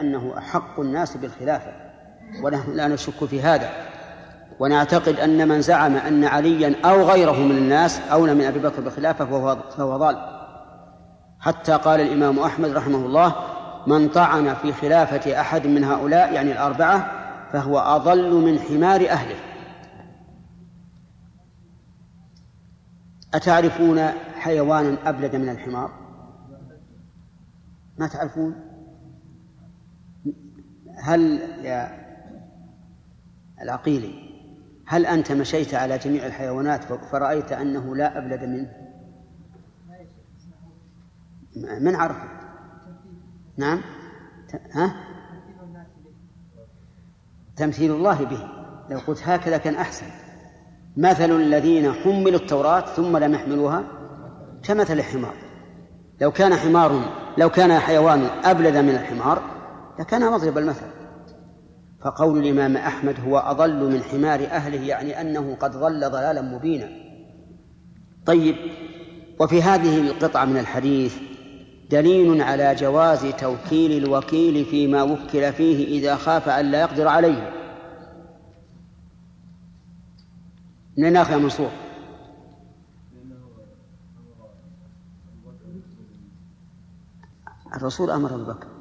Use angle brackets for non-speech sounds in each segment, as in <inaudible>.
أنه أحق الناس بالخلافة ونحن لا نشك في هذا. ونعتقد أن من زعم أن عليا أو غيره من الناس أولى من أبي بكر بالخلافة فهو, فهو ضال. حتى قال الإمام أحمد رحمه الله من طعن في خلافة أحد من هؤلاء يعني الأربعة فهو أضل من حمار أهله. أتعرفون حيوانا أبلد من الحمار؟ ما تعرفون؟ هل يا العقيلي هل أنت مشيت على جميع الحيوانات فرأيت أنه لا أبلد منه؟ من عرف نعم. ها؟ تمثيل الله به. لو قلت هكذا كان أحسن. مثل الذين حملوا التوراة ثم لم يحملوها كمثل الحمار. لو كان حمار لو كان حيوان أبلد من الحمار لكان مضرب المثل. فقول الإمام أحمد هو أضل من حمار أهله يعني أنه قد ضل ضلالا مبينا. طيب وفي هذه القطعة من الحديث دليل على جواز توكيل الوكيل فيما وكل فيه إذا خاف أن لا يقدر عليه. من ناخذ يا منصور. الرسول أمر أبو بكر.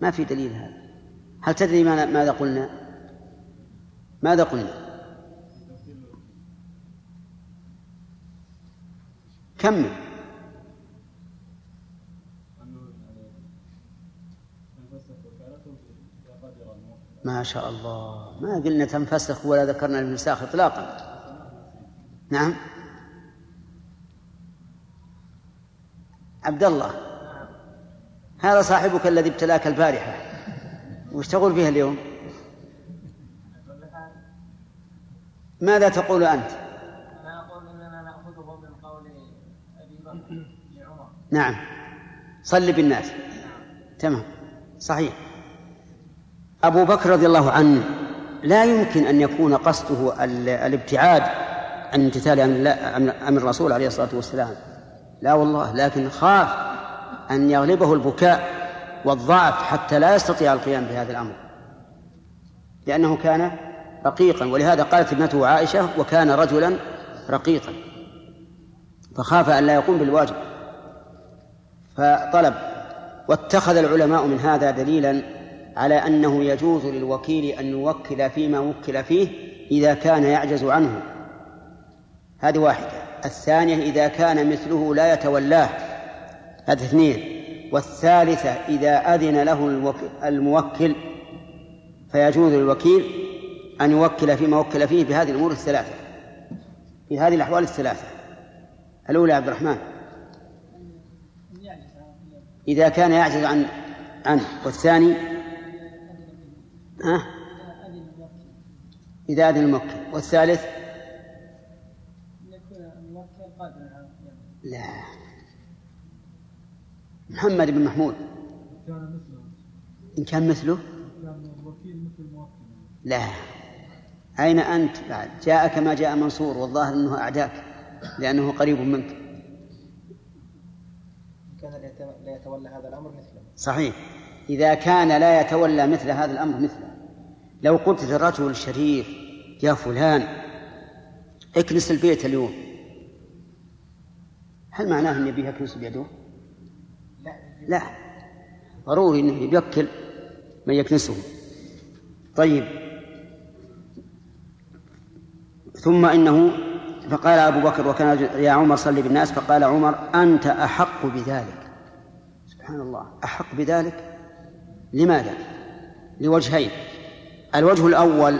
ما في دليل هذا. هل تدري ماذا قلنا؟ ماذا قلنا؟ كمل ما شاء الله. ما قلنا تنفسخ ولا ذكرنا المساخ اطلاقا. نعم. عبد الله. هذا صاحبك الذي ابتلاك البارحة. وش تقول فيها اليوم؟ ماذا تقول أنت؟ أنا أقول نأخذه من قول أبي بكر لعمر. نعم. صل بالناس. تمام. صحيح. أبو بكر رضي الله عنه لا يمكن أن يكون قصده الابتعاد عن امتثال أمر الرسول عليه الصلاة والسلام. لا والله لكن خاف. أن يغلبه البكاء والضعف حتى لا يستطيع القيام بهذا الأمر. لأنه كان رقيقا ولهذا قالت ابنته عائشة وكان رجلا رقيقا فخاف أن لا يقوم بالواجب. فطلب واتخذ العلماء من هذا دليلا على أنه يجوز للوكيل أن يوكل فيما وكل فيه إذا كان يعجز عنه هذه واحدة. الثانية إذا كان مثله لا يتولاه هذه اثنين. والثالثة إذا أذن له الموكل فيجوز للوكيل أن يوكل فيما وكل فيه بهذه الأمور الثلاثة في هذه الأحوال الثلاثة. الأولى عبد الرحمن. إذا كان يعجز عن عنه. والثاني؟ ها؟ إذا أذن الموكل. والثالث؟ لا. محمد بن محمود. إن كان مثله؟ لا. أين أنت بعد؟ جاءك ما جاء منصور والظاهر أنه أعداك لأنه قريب منك. كان لا يتولى هذا الأمر مثله. صحيح. إذا كان لا يتولى مثل هذا الأمر مثله. لو قلت للرجل الشريف يا فلان اكنس البيت اليوم. هل معناه أن يبيه يكنس بيده؟ لا. ضروري أنه يوكل من يكنسه طيب. ثم إنه فقال أبو بكر وكان يا عمر صلي بالناس فقال عمر أنت أحق بذلك. سبحان الله. أحق بذلك؟ لماذا؟ لوجهين. الوجه الأول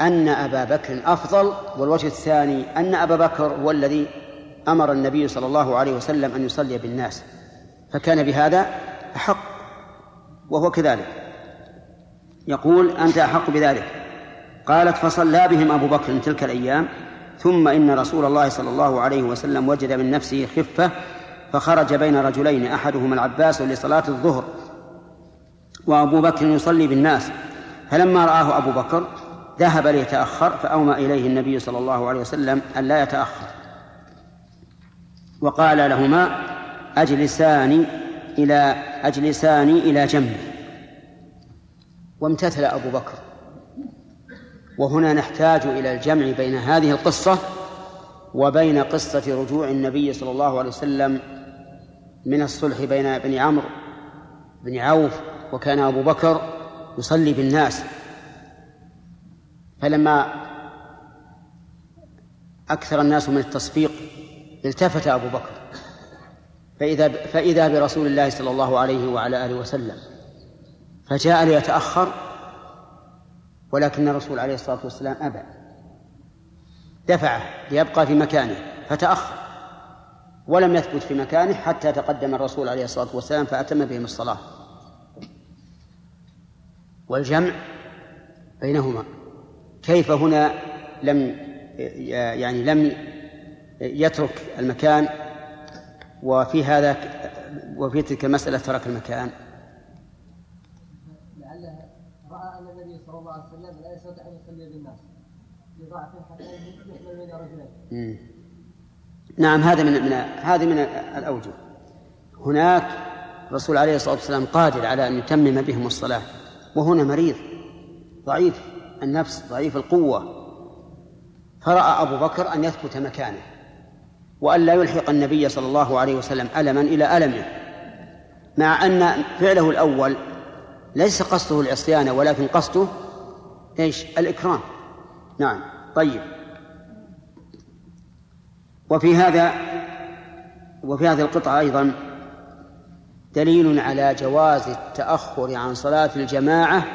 أن أبا بكر أفضل والوجه الثاني أن أبا بكر هو الذي أمر النبي صلى الله عليه وسلم أن يصلي بالناس. فكان بهذا أحق وهو كذلك. يقول أنت أحق بذلك. قالت فصلى بهم أبو بكر تلك الأيام ثم إن رسول الله صلى الله عليه وسلم وجد من نفسه خفة فخرج بين رجلين أحدهما العباس لصلاة الظهر وأبو بكر يصلي بالناس. فلما رآه أبو بكر ذهب ليتأخر فأومى إليه النبي صلى الله عليه وسلم أن لا يتأخر. وقال لهما أجلسان إلى أجلسان إلى جنبه وامتثل أبو بكر. وهنا نحتاج إلى الجمع بين هذه القصة وبين قصة رجوع النبي صلى الله عليه وسلم من الصلح بين بني عمرو بن عوف وكان أبو بكر يصلي بالناس. فلما أكثر الناس من التصفيق التفت أبو بكر. فإذا فإذا برسول الله صلى الله عليه وعلى آله وسلم فجاء ليتأخر ولكن الرسول عليه الصلاة والسلام أبى. دفعه ليبقى في مكانه فتأخر ولم يثبت في مكانه حتى تقدم الرسول عليه الصلاة والسلام فأتم بهم الصلاة. والجمع بينهما. كيف هنا لم يعني لم يترك المكان وفي هذا وفي تلك المسألة ترك المكان. لعله رأى أن النبي صلى الله عليه وسلم لا يستطيع أن يصلي بالناس لضعف حتى يحمل بين رجلين. نعم هذا من من هذه من الأوجه. هناك الرسول عليه الصلاة والسلام قادر على أن يتمم بهم الصلاة وهنا مريض ضعيف النفس ضعيف القوة. فرأى أبو بكر أن يثبت مكانه. وأن لا يلحق النبي صلى الله عليه وسلم ألما إلى ألمه مع أن فعله الأول ليس قصده العصيان ولكن قصده إيش؟ الإكرام نعم طيب وفي هذا وفي هذه القطعة أيضا دليل على جواز التأخر عن صلاة الجماعة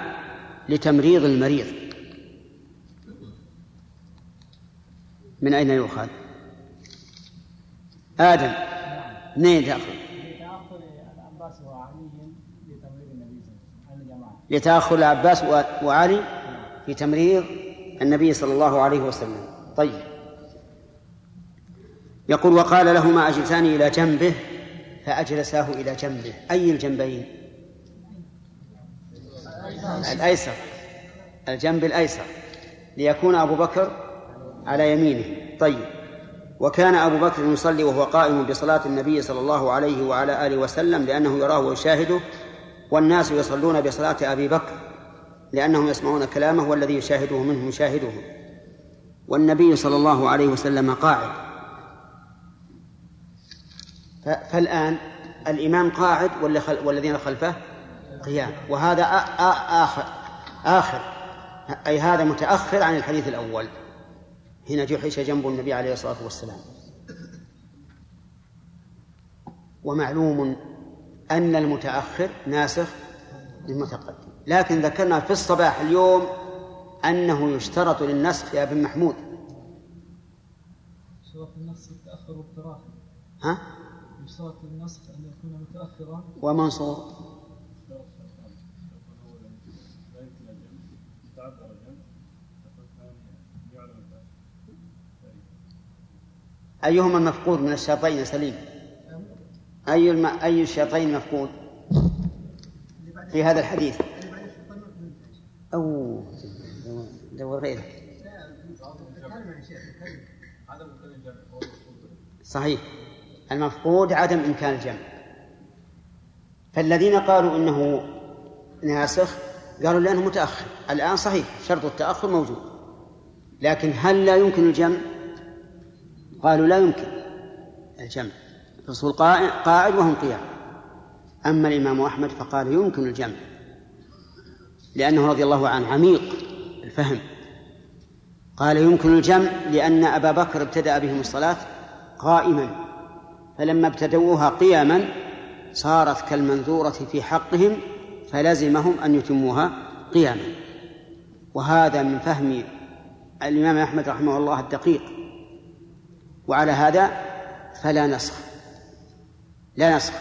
لتمريض المريض من أين يؤخذ؟ آدم. منين تأخذ؟ لتأخر العباس وعلي في تمريض النبي صلى الله عليه وسلم. طيب. يقول وقال لهما أجلسان إلى جنبه فأجلساه إلى جنبه. أي الجنبين؟ الأيسر. الجنب الأيسر. ليكون أبو بكر على يمينه. طيب. وكان أبو بكر يصلي وهو قائم بصلاة النبي صلى الله عليه وعلى آله وسلم لأنه يراه ويشاهده والناس يصلون بصلاة أبي بكر لأنهم يسمعون كلامه والذي يشاهده منهم يشاهده. والنبي صلى الله عليه وسلم قاعد. فالآن الإمام قاعد والذين خلفه قيام. وهذا آخر آخر. أي هذا متأخر عن الحديث الأول. هنا جحش جنب النبي عليه الصلاة والسلام. ومعلوم أن المتأخر ناسخ للمتقدم. لكن ذكرنا في الصباح اليوم أنه يشترط للنسخ يا ابن محمود. شرط النسخ التأخر والتراخي ها؟ يشترط النسخ أن يكون متأخرا. ومنصور. أيهما المفقود من الشرطين سليم؟ أي الم... أي الشرطين مفقود في هذا الحديث؟ أو دور غيره صحيح. المفقود عدم إمكان الجمع. فالذين قالوا إنه ناسخ قالوا لأنه متأخر. الآن صحيح شرط التأخر موجود. لكن هل لا يمكن الجمع؟ قالوا لا يمكن. الجمع. الرسول قاعد وهم قيام. أما الإمام أحمد فقال يمكن الجمع. لأنه رضي الله عنه عميق الفهم. قال يمكن الجمع لأن أبا بكر ابتدأ بهم الصلاة قائما. فلما ابتدوها قياما صارت كالمنذورة في حقهم فلزمهم أن يتموها قياما. وهذا من فهم الإمام أحمد رحمه الله الدقيق. وعلى هذا فلا نسخ لا نسخ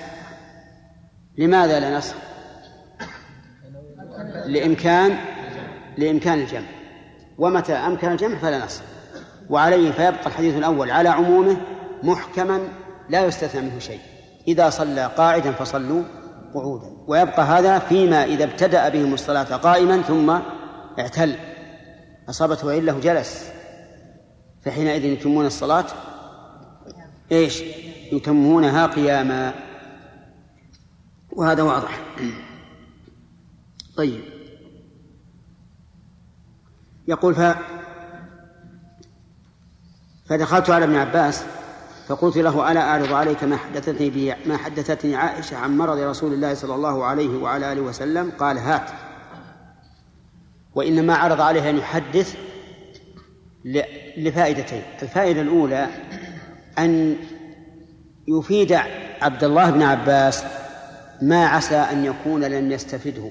لماذا لا نسخ لإمكان لإمكان الجمع. ومتى أمكن الجمع فلا نسخ وعليه فيبقى الحديث الأول على عمومه محكما لا يستثنى منه شيء. إذا صلى قاعدا فصلوا قعودا. ويبقى هذا فيما إذا ابتدأ بهم الصلاة قائما ثم اعتل. أصابته علة جلس. فحينئذ يتمون الصلاة إيش؟ يتمونها قياما. وهذا واضح. طيب. يقول ف فدخلت على ابن عباس فقلت له ألا أعرض عليك ما حدثتني به ما حدثتني عائشة عن مرض رسول الله صلى الله عليه وعلى آله وسلم؟ قال هات. وإنما عرض عليه أن يحدث لفائدتين. الفائدة الأولى أن يفيد عبد الله بن عباس ما عسى أن يكون لم يستفده.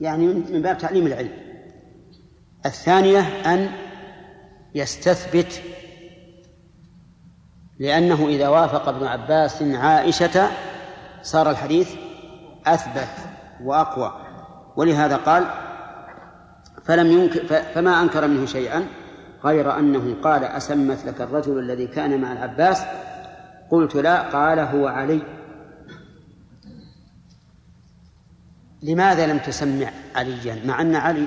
يعني من باب تعليم العلم. الثانية أن يستثبت لأنه إذا وافق ابن عباس عائشة صار الحديث أثبت وأقوى. ولهذا قال فلم ينكر فما أنكر منه شيئا غير أنه قال أسمت لك الرجل الذي كان مع العباس؟ قلت لا قال هو علي. لماذا لم تسمع عليا؟ مع أن علي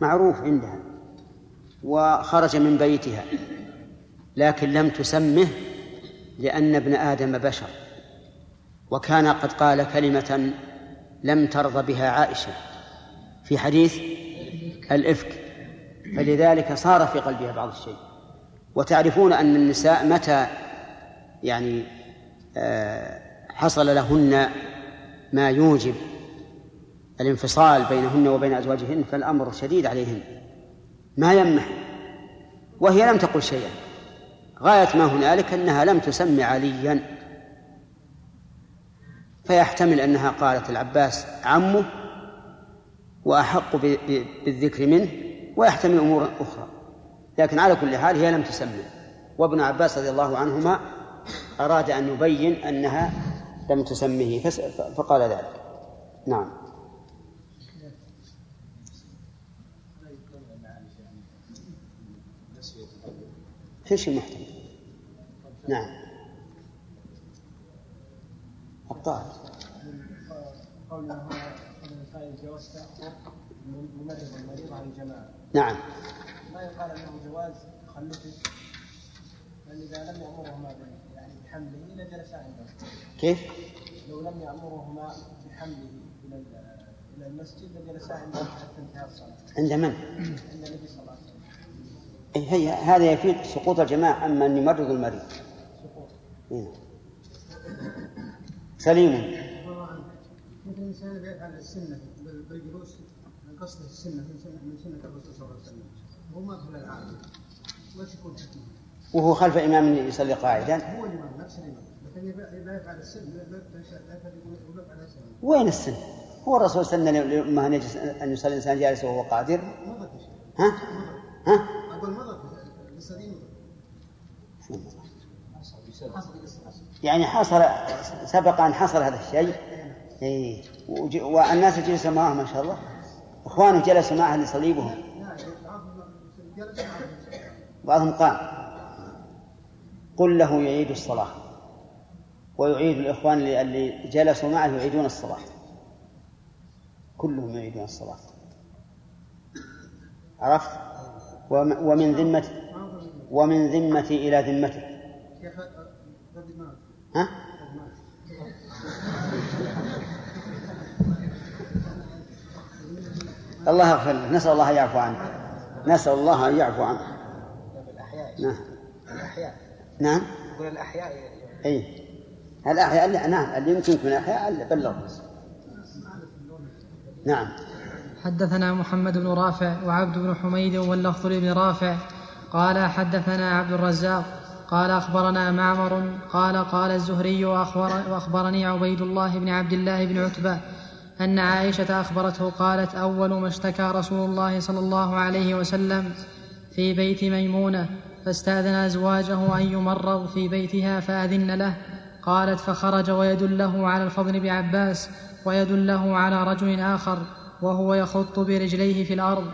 معروف عندها وخرج من بيتها لكن لم تسمه لأن ابن آدم بشر. وكان قد قال كلمة لم ترضى بها عائشة في حديث الإفك. فلذلك صار في قلبها بعض الشيء. وتعرفون أن النساء متى يعني آه، حصل لهن ما يوجب الانفصال بينهن وبين أزواجهن فالأمر شديد عليهن. ما يمنح. وهي لم تقل شيئا. غاية ما هنالك أنها لم تسمي عليا. فيحتمل أنها قالت العباس عمه وأحق بالذكر منه. ويحتمل أمور أخرى. لكن على كل حال هي لم تسمي وابن عباس رضي الله عنهما أراد أن يبين أنها لم تسمه فقال ذلك. نعم. إيش المحتمل؟ نعم. الطاهر قولنا ممرض المريض عن الجماعة. نعم. ما يقال أنه جواز تخلفه؟ بل إذا لم يأمرهما يعني بحمله لجلسا عنده. كيف؟ لو لم يأمرهما بحمله إلى إلى المسجد لجلسا عنده حتى انتهى الصلاة. عند من؟ عند النبي صلى الله عليه وسلم. هي هذا يفيد سقوط الجماعة أما أن يمرض المريض. سقوط. إيه. سليم. مثل الإنسان يفعل السنة بالجلوس قصد السنة من سنة من سنة الرسول صلى الله عليه وسلم هو ما في العادة وش يكون حكمه؟ وهو خلف إمام يصلي قاعدا هو الإمام نفس الإمام لكن لا يفعل السن وين السن؟ هو الرسول سن لما أن يصلي الإنسان جالس وهو قادر ها؟ ها؟ أقول مضت يعني حصل سبق أن حصل هذا الشيء إيه والناس جلسوا معه ما شاء الله إخوانه جلسوا معه لصليبهم. بعضهم قام قل له يعيد الصلاة. ويعيد الإخوان اللي جلسوا معه يعيدون الصلاة. كلهم يعيدون الصلاة. عرفت؟ ومن ذمة ومن ذمتي إلى ذمتك. ها؟ الله يغفر له. نسأل الله أن يعفو عنه. نسأل الله أن يعفو عنه. نعم. الأحياء نعم. يقول الأحياء أي الأحياء نعم اللي يمكنك من الأحياء بلغ نعم. حدثنا محمد بن رافع وعبد بن حميد واللفظ بن رافع. قال حدثنا عبد الرزاق. قال أخبرنا معمر. قال قال الزهري وأخبر وأخبرني عبيد الله بن عبد الله بن عتبة. أن عائشة أخبرته قالت أول ما اشتكى رسول الله صلى الله عليه وسلم في بيت ميمونة فاستأذن أزواجه أن يمرض في بيتها فأذن له. قالت فخرج ويدله على الفضل بعباس ويدله على رجل آخر وهو يخط برجليه في الأرض.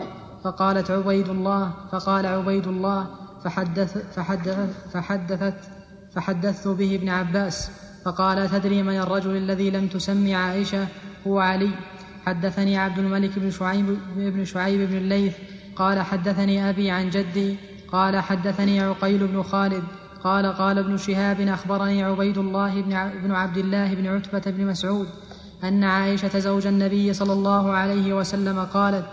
فقالت عبيد الله فقال عبيد الله فحدث فحدث فحدثت فحدثت به ابن عباس. فقال تدري من الرجل الذي لم تسمي عائشة؟ هو علي. حدثني عبد الملك بن شعيب بن شعيب بن الليث. قال حدثني أبي عن جدي. قال حدثني عقيل بن خالد. قال قال ابن شهاب أخبرني عبيد الله بن عبد الله بن عتبة بن مسعود أن عائشة زوج النبي صلى الله عليه وسلم قالت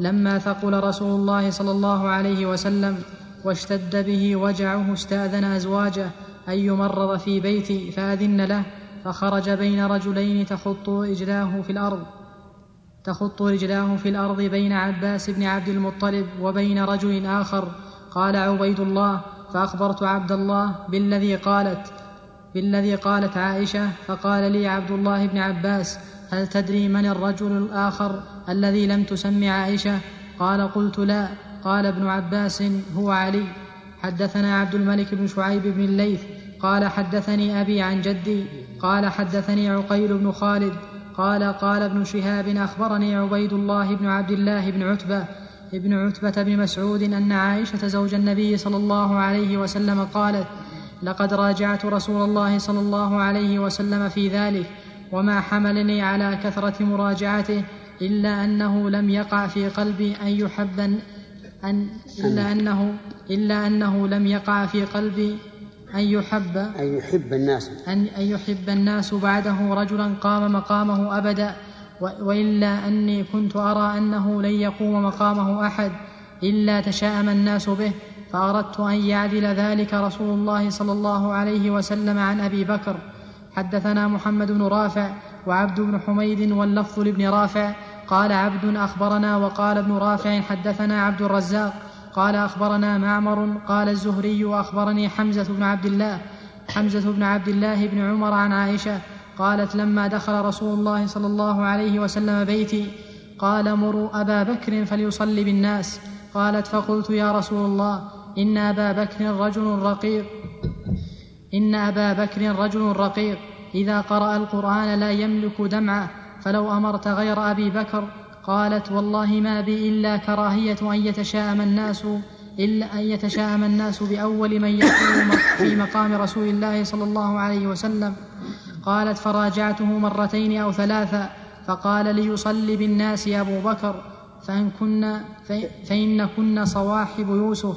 لما ثقل رسول الله صلى الله عليه وسلم واشتد به وجعه استأذن أزواجه أن يمرض في بيتي فأذن له فخرج بين رجلين تخط رجلاه في الأرض تخط رجلاه في الأرض بين عباس بن عبد المطلب وبين رجل آخر قال عبيد الله فأخبرت عبد الله بالذي قالت بالذي قالت عائشة فقال لي عبد الله بن عباس هل تدري من الرجل الآخر الذي لم تسم عائشة؟ قال قلت لا قال ابن عباس هو علي. حدثنا عبد الملك بن شعيب بن الليث قال حدثني أبي عن جدي قال حدثني عقيل بن خالد قال قال ابن شهاب أخبرني عبيد الله بن عبد الله بن عتبة ابن عتبة بن مسعود أن عائشة زوج النبي صلى الله عليه وسلم قالت لقد راجعت رسول الله صلى الله عليه وسلم في ذلك وما حملني على كثرة مراجعته إلا أنه لم يقع في قلبي أن يحب أن إلا أنه إلا أنه لم يقع في قلبي أن يحب أن يحب الناس. أن, أن يحب الناس بعده رجلا قام مقامه أبدا وإلا أني كنت أرى أنه لن يقوم مقامه أحد إلا تشاءم الناس به فأردت أن يعدل ذلك رسول الله صلى الله عليه وسلم عن أبي بكر. حدثنا محمد بن رافع وعبد بن حميد واللفظ لابن رافع قال عبد أخبرنا وقال ابن رافع حدثنا عبد الرزاق قال أخبرنا معمر قال الزهري وأخبرني حمزة بن عبد الله حمزة بن عبد الله بن عمر عن عائشة قالت لما دخل رسول الله صلى الله عليه وسلم بيتي قال مروا أبا بكر فليصلي بالناس قالت فقلت يا رسول الله إن أبا بكر رجل رقيق إن أبا بكر رجل رقيق إذا قرأ القرآن لا يملك دمعه فلو أمرت غير أبي بكر قالت والله ما بي إلا كراهية أن يتشاءم الناس إلا أن يتشاءم الناس بأول من يقوم في مقام رسول الله صلى الله عليه وسلم. قالت فراجعته مرتين أو ثلاثا فقال ليصلي بالناس أبو بكر فإن كنا فإن كنا صواحب يوسف.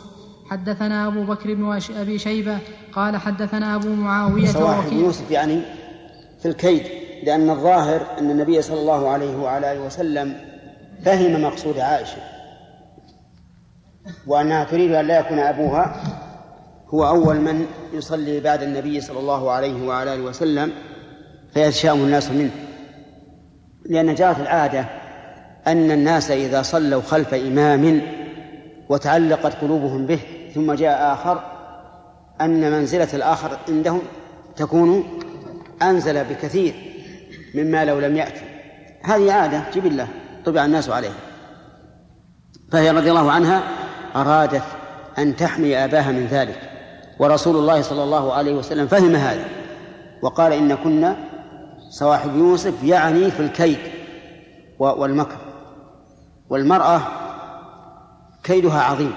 حدثنا أبو بكر بن أبي شيبة قال حدثنا أبو معاوية صواحب يوسف يعني في الكيد. لأن الظاهر أن النبي صلى الله عليه وعلى آله وسلم فهم مقصود عائشة وأنها تريد أن لا يكون أبوها هو أول من يصلي بعد النبي صلى الله عليه وعلى آله وسلم فيتشاءم الناس منه. لأن جرت العادة أن الناس إذا صلوا خلف إمام وتعلقت قلوبهم به ثم جاء آخر أن منزلة الآخر عندهم تكون أنزل بكثير. مما لو لم يأتي هذه عادة جبلة طبع الناس عليها. فهي رضي الله عنها أرادت أن تحمي أباها من ذلك ورسول الله صلى الله عليه وسلم فهم هذا وقال إن كنا صواحب يوسف يعني في الكيد والمكر. والمرأة كيدها عظيم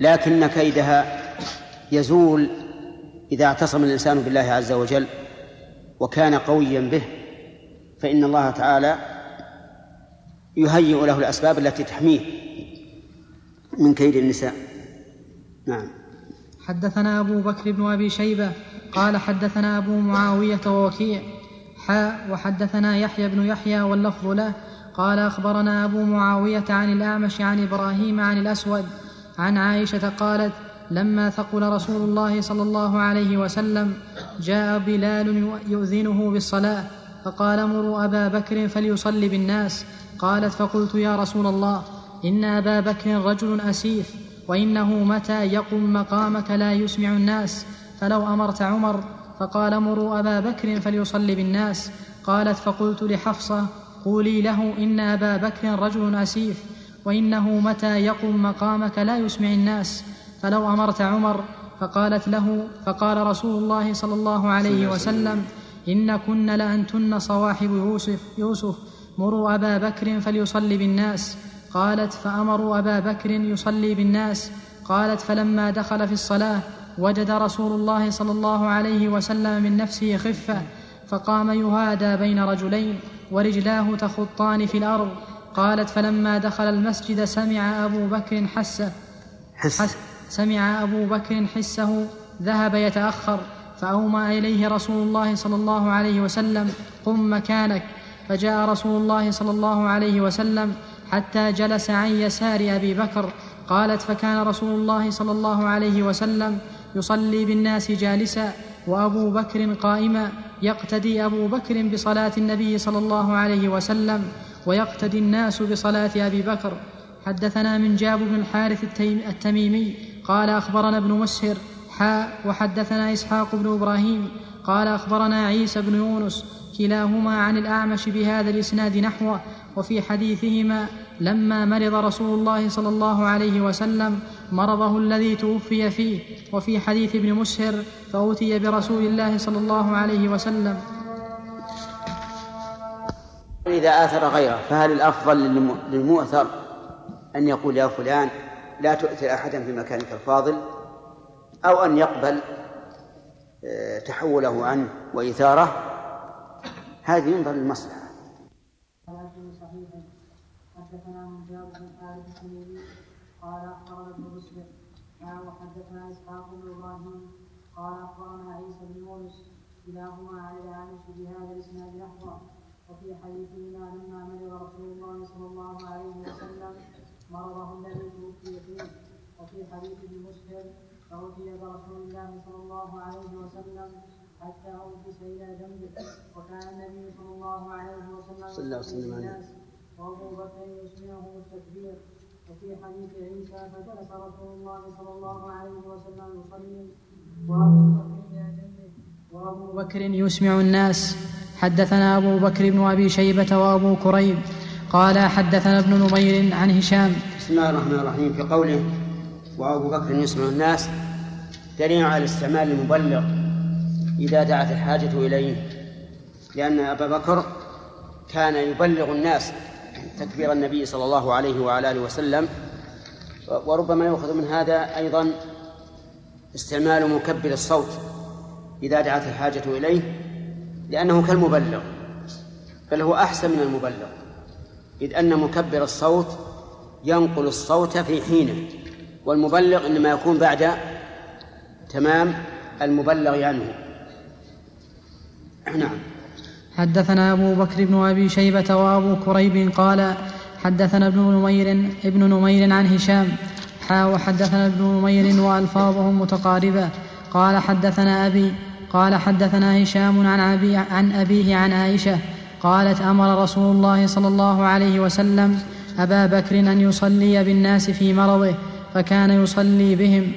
لكن كيدها يزول إذا اعتصم الإنسان بالله عز وجل. وكان قويا به فإن الله تعالى يهيئ له الأسباب التي تحميه من كيد النساء. نعم. حدثنا أبو بكر بن أبي شيبة قال حدثنا أبو معاوية ووكيع حاء وحدثنا يحيى بن يحيى واللفظ له قال أخبرنا أبو معاوية عن الأعمش عن إبراهيم عن الأسود عن عائشة قالت لما ثقل رسول الله صلى الله عليه وسلم جاء بلال يؤذنه بالصلاة فقال مروا أبا بكر فليصلي بالناس. قالت فقلت يا رسول الله إن أبا بكر رجل اسيف وإنه متى يقم مقامك لا يسمع الناس؟ فلو أمرت عمر فقال مروا أبا بكر فليصلي بالناس. قالت فقلت لحفصة قولي له إن أبا بكر رجل اسيف وإنه متى يقم مقامك لا يسمع الناس؟ فلو أمرت عمر فقالت له فقال رسول الله صلى الله عليه وسلم إن كن لأنتن صواحب يوسف يوسف مروا أبا بكر فليصلي بالناس. قالت فأمروا أبا بكر يصلي بالناس. قالت فلما دخل في الصلاة وجد رسول الله صلى الله عليه وسلم من نفسه خفة فقام يهادى بين رجلين ورجلاه تخطان في الأرض. قالت فلما دخل المسجد سمع أبو بكر حسه حس, حس. سمع أبو بكر حسه ذهب يتأخر فاومى إليه رسول الله صلى الله عليه وسلم قم مكانك. فجاء رسول الله صلى الله عليه وسلم حتى جلس عن يسار أبي بكر. قالت فكان رسول الله صلى الله عليه وسلم يصلي بالناس جالسا وأبو بكر قائما يقتدي أبو بكر بصلاة النبي صلى الله عليه وسلم ويقتدي الناس بصلاة أبي بكر. حدثنا من جاب بن الحارث التميمي قال أخبرنا ابن مسهر حاء وحدثنا إسحاق بن إبراهيم قال أخبرنا عيسى بن يونس كلاهما عن الأعمش بهذا الإسناد نحوه وفي حديثهما لما مرض رسول الله صلى الله عليه وسلم مرضه الذي توفي فيه وفي حديث ابن مسهر فأوتي برسول الله صلى الله عليه وسلم. إذا آثر غيره فهل الأفضل للمؤثر أن يقول يا فلان لا تؤثر أحدا في مكانك الفاضل أو أن يقبل آه، تحوله عنه وإيثاره. هذه ينظر للمصلحة. بن قال اخبرنا ابن مسلم. وحدثنا اسحاق إبراهيم قال عيسى بن يونس كلاهما عن الاعمش بهذا الإسناد نحوه وفي حديثهما لما مرض رسول الله صلى الله عليه وسلم مرضه الذي توفي فيه وفي حديث ابن مسلم فوفي برسول الله صلى الله عليه وسلم حتى أوفس إلى جنبه. وكان النبي صلى الله عليه وسلم صلى الله وسلم عليه. وابو بكر يسمعه التكبير. وفي حديث عيسى فجلس رسول الله صلى الله عليه وسلم يصلي. وأبو بكر إلى جنبه. وأبو بكر يسمع الناس. حدثنا أبو بكر بن أبي شيبة وأبو كريب. قال حدثنا ابن نمير عن هشام. بسم الله الرحمن الرحيم. في قوله وأبو بكر يسمع الناس دليل على استعمال المبلغ إذا دعت الحاجة إليه لأن أبا بكر كان يبلغ الناس تكبير النبي صلى الله عليه وعلى آله وسلم وربما يؤخذ من هذا أيضا استعمال مكبر الصوت إذا دعت الحاجة إليه لأنه كالمبلغ بل هو أحسن من المبلغ. إذ أن مكبر الصوت ينقل الصوت في حينه والمبلغ إنما يكون بعد تمام المبلغ عنه. نعم. حدثنا أبو بكر بن أبي شيبة وأبو كريب قال حدثنا ابن نمير ابن نمير عن هشام حا وحدثنا ابن نمير وألفاظهم متقاربة. قال حدثنا أبي قال حدثنا هشام عن, عن أبيه عن عائشة قالت أمر رسول الله صلى الله عليه وسلم أبا بكر أن يصلي بالناس في مرضه فكان يصلي بهم.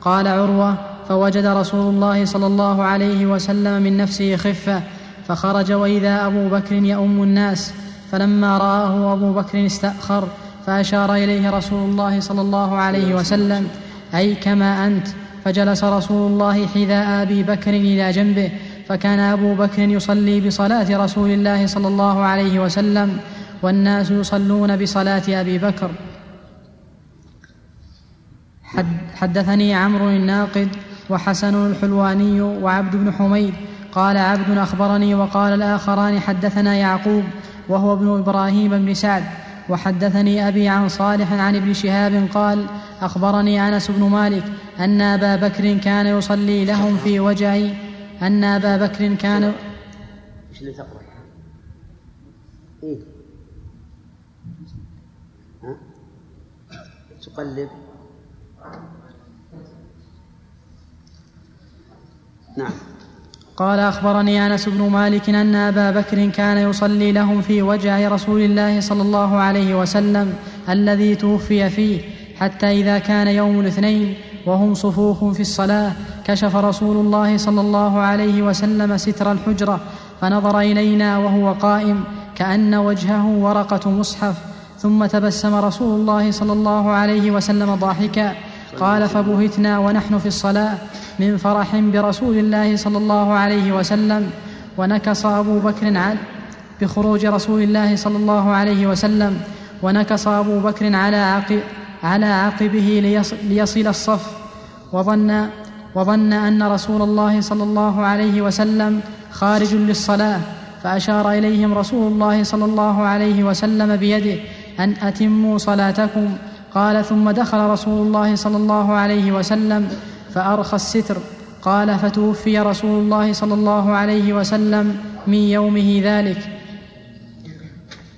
قال عروة فوجد رسول الله صلى الله عليه وسلم من نفسه خفة فخرج وإذا أبو بكر يؤم الناس فلما رآه أبو بكر استأخر فأشار إليه رسول الله صلى الله عليه وسلم أي كما أنت. فجلس رسول الله حذاء أبي بكر إلى جنبه فكان أبو بكر يصلي بصلاة رسول الله صلى الله عليه وسلم والناس يصلون بصلاة أبي بكر. حد حدثني عمرو الناقد وحسن الحلواني وعبد بن حميد. قال عبد أخبرني وقال الآخران حدثنا يعقوب وهو ابن إبراهيم بن سعد. وحدثني أبي عن صالح عن ابن شهاب قال أخبرني أنس بن مالك أن أبا بكر كان يصلي لهم في وجع أن أبا بكر كان إيش اللي تقرا؟ إيه؟ ها؟ تقلب نعم قال أخبرني أنس بن مالك أن أبا بكر كان يصلي لهم في وجع رسول الله صلى الله عليه وسلم الذي توفي فيه حتى إذا كان يوم الاثنين وهم صفوف في الصلاة. كشف رسول الله صلى الله عليه وسلم ستر الحجرة فنظر إلينا وهو قائم كأن وجهه ورقة مصحف. ثم تبسم رسول الله صلى الله عليه وسلم ضاحكا. قال فبهتنا ونحن في الصلاة من فرح برسول الله صلى الله عليه وسلم. ونكص أبو بكر عن بخروج رسول الله صلى الله عليه وسلم. ونكص أبو بكر على عقب على عقبه ليصل الصف وظن وظن أن رسول الله صلى الله عليه وسلم خارج للصلاة فأشار إليهم رسول الله صلى الله عليه وسلم بيده أن أتموا صلاتكم. قال ثم دخل رسول الله صلى الله عليه وسلم فأرخى الستر. قال فتوفي رسول الله صلى الله عليه وسلم من يومه ذلك.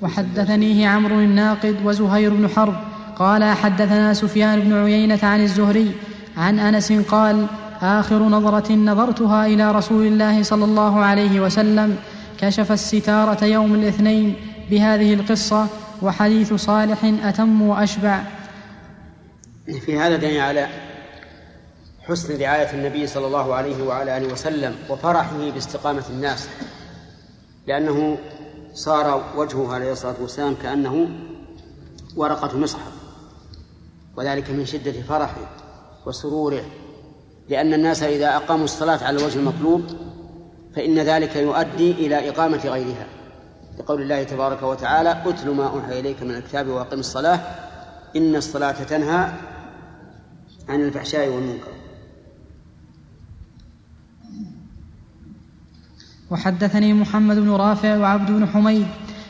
وحدثنيه عمرو الناقد وزهير بن حرب. قال حدثنا سفيان بن عيينة عن الزهري عن أنس قال آخر نظرة نظرتها إلى رسول الله صلى الله عليه وسلم كشف الستارة يوم الاثنين بهذه القصة وحديث صالح أتم وأشبع. في هذا دليل على حسن رعاية النبي صلى الله عليه وعلى آله وسلم وفرحه باستقامة الناس لأنه صار وجهه عليه الصلاة والسلام كأنه ورقة مصحف. وذلك من شدة فرحه وسروره لأن الناس إذا أقاموا الصلاة على الوجه المطلوب فإن ذلك يؤدي إلى إقامة غيرها. لقول الله تبارك وتعالى أتل ما أوحي إليك من الكتاب وأقم الصلاة إن الصلاة تنهى عن الفحشاء والمنكر. وحدثني محمد بن رافع وعبد بن حميد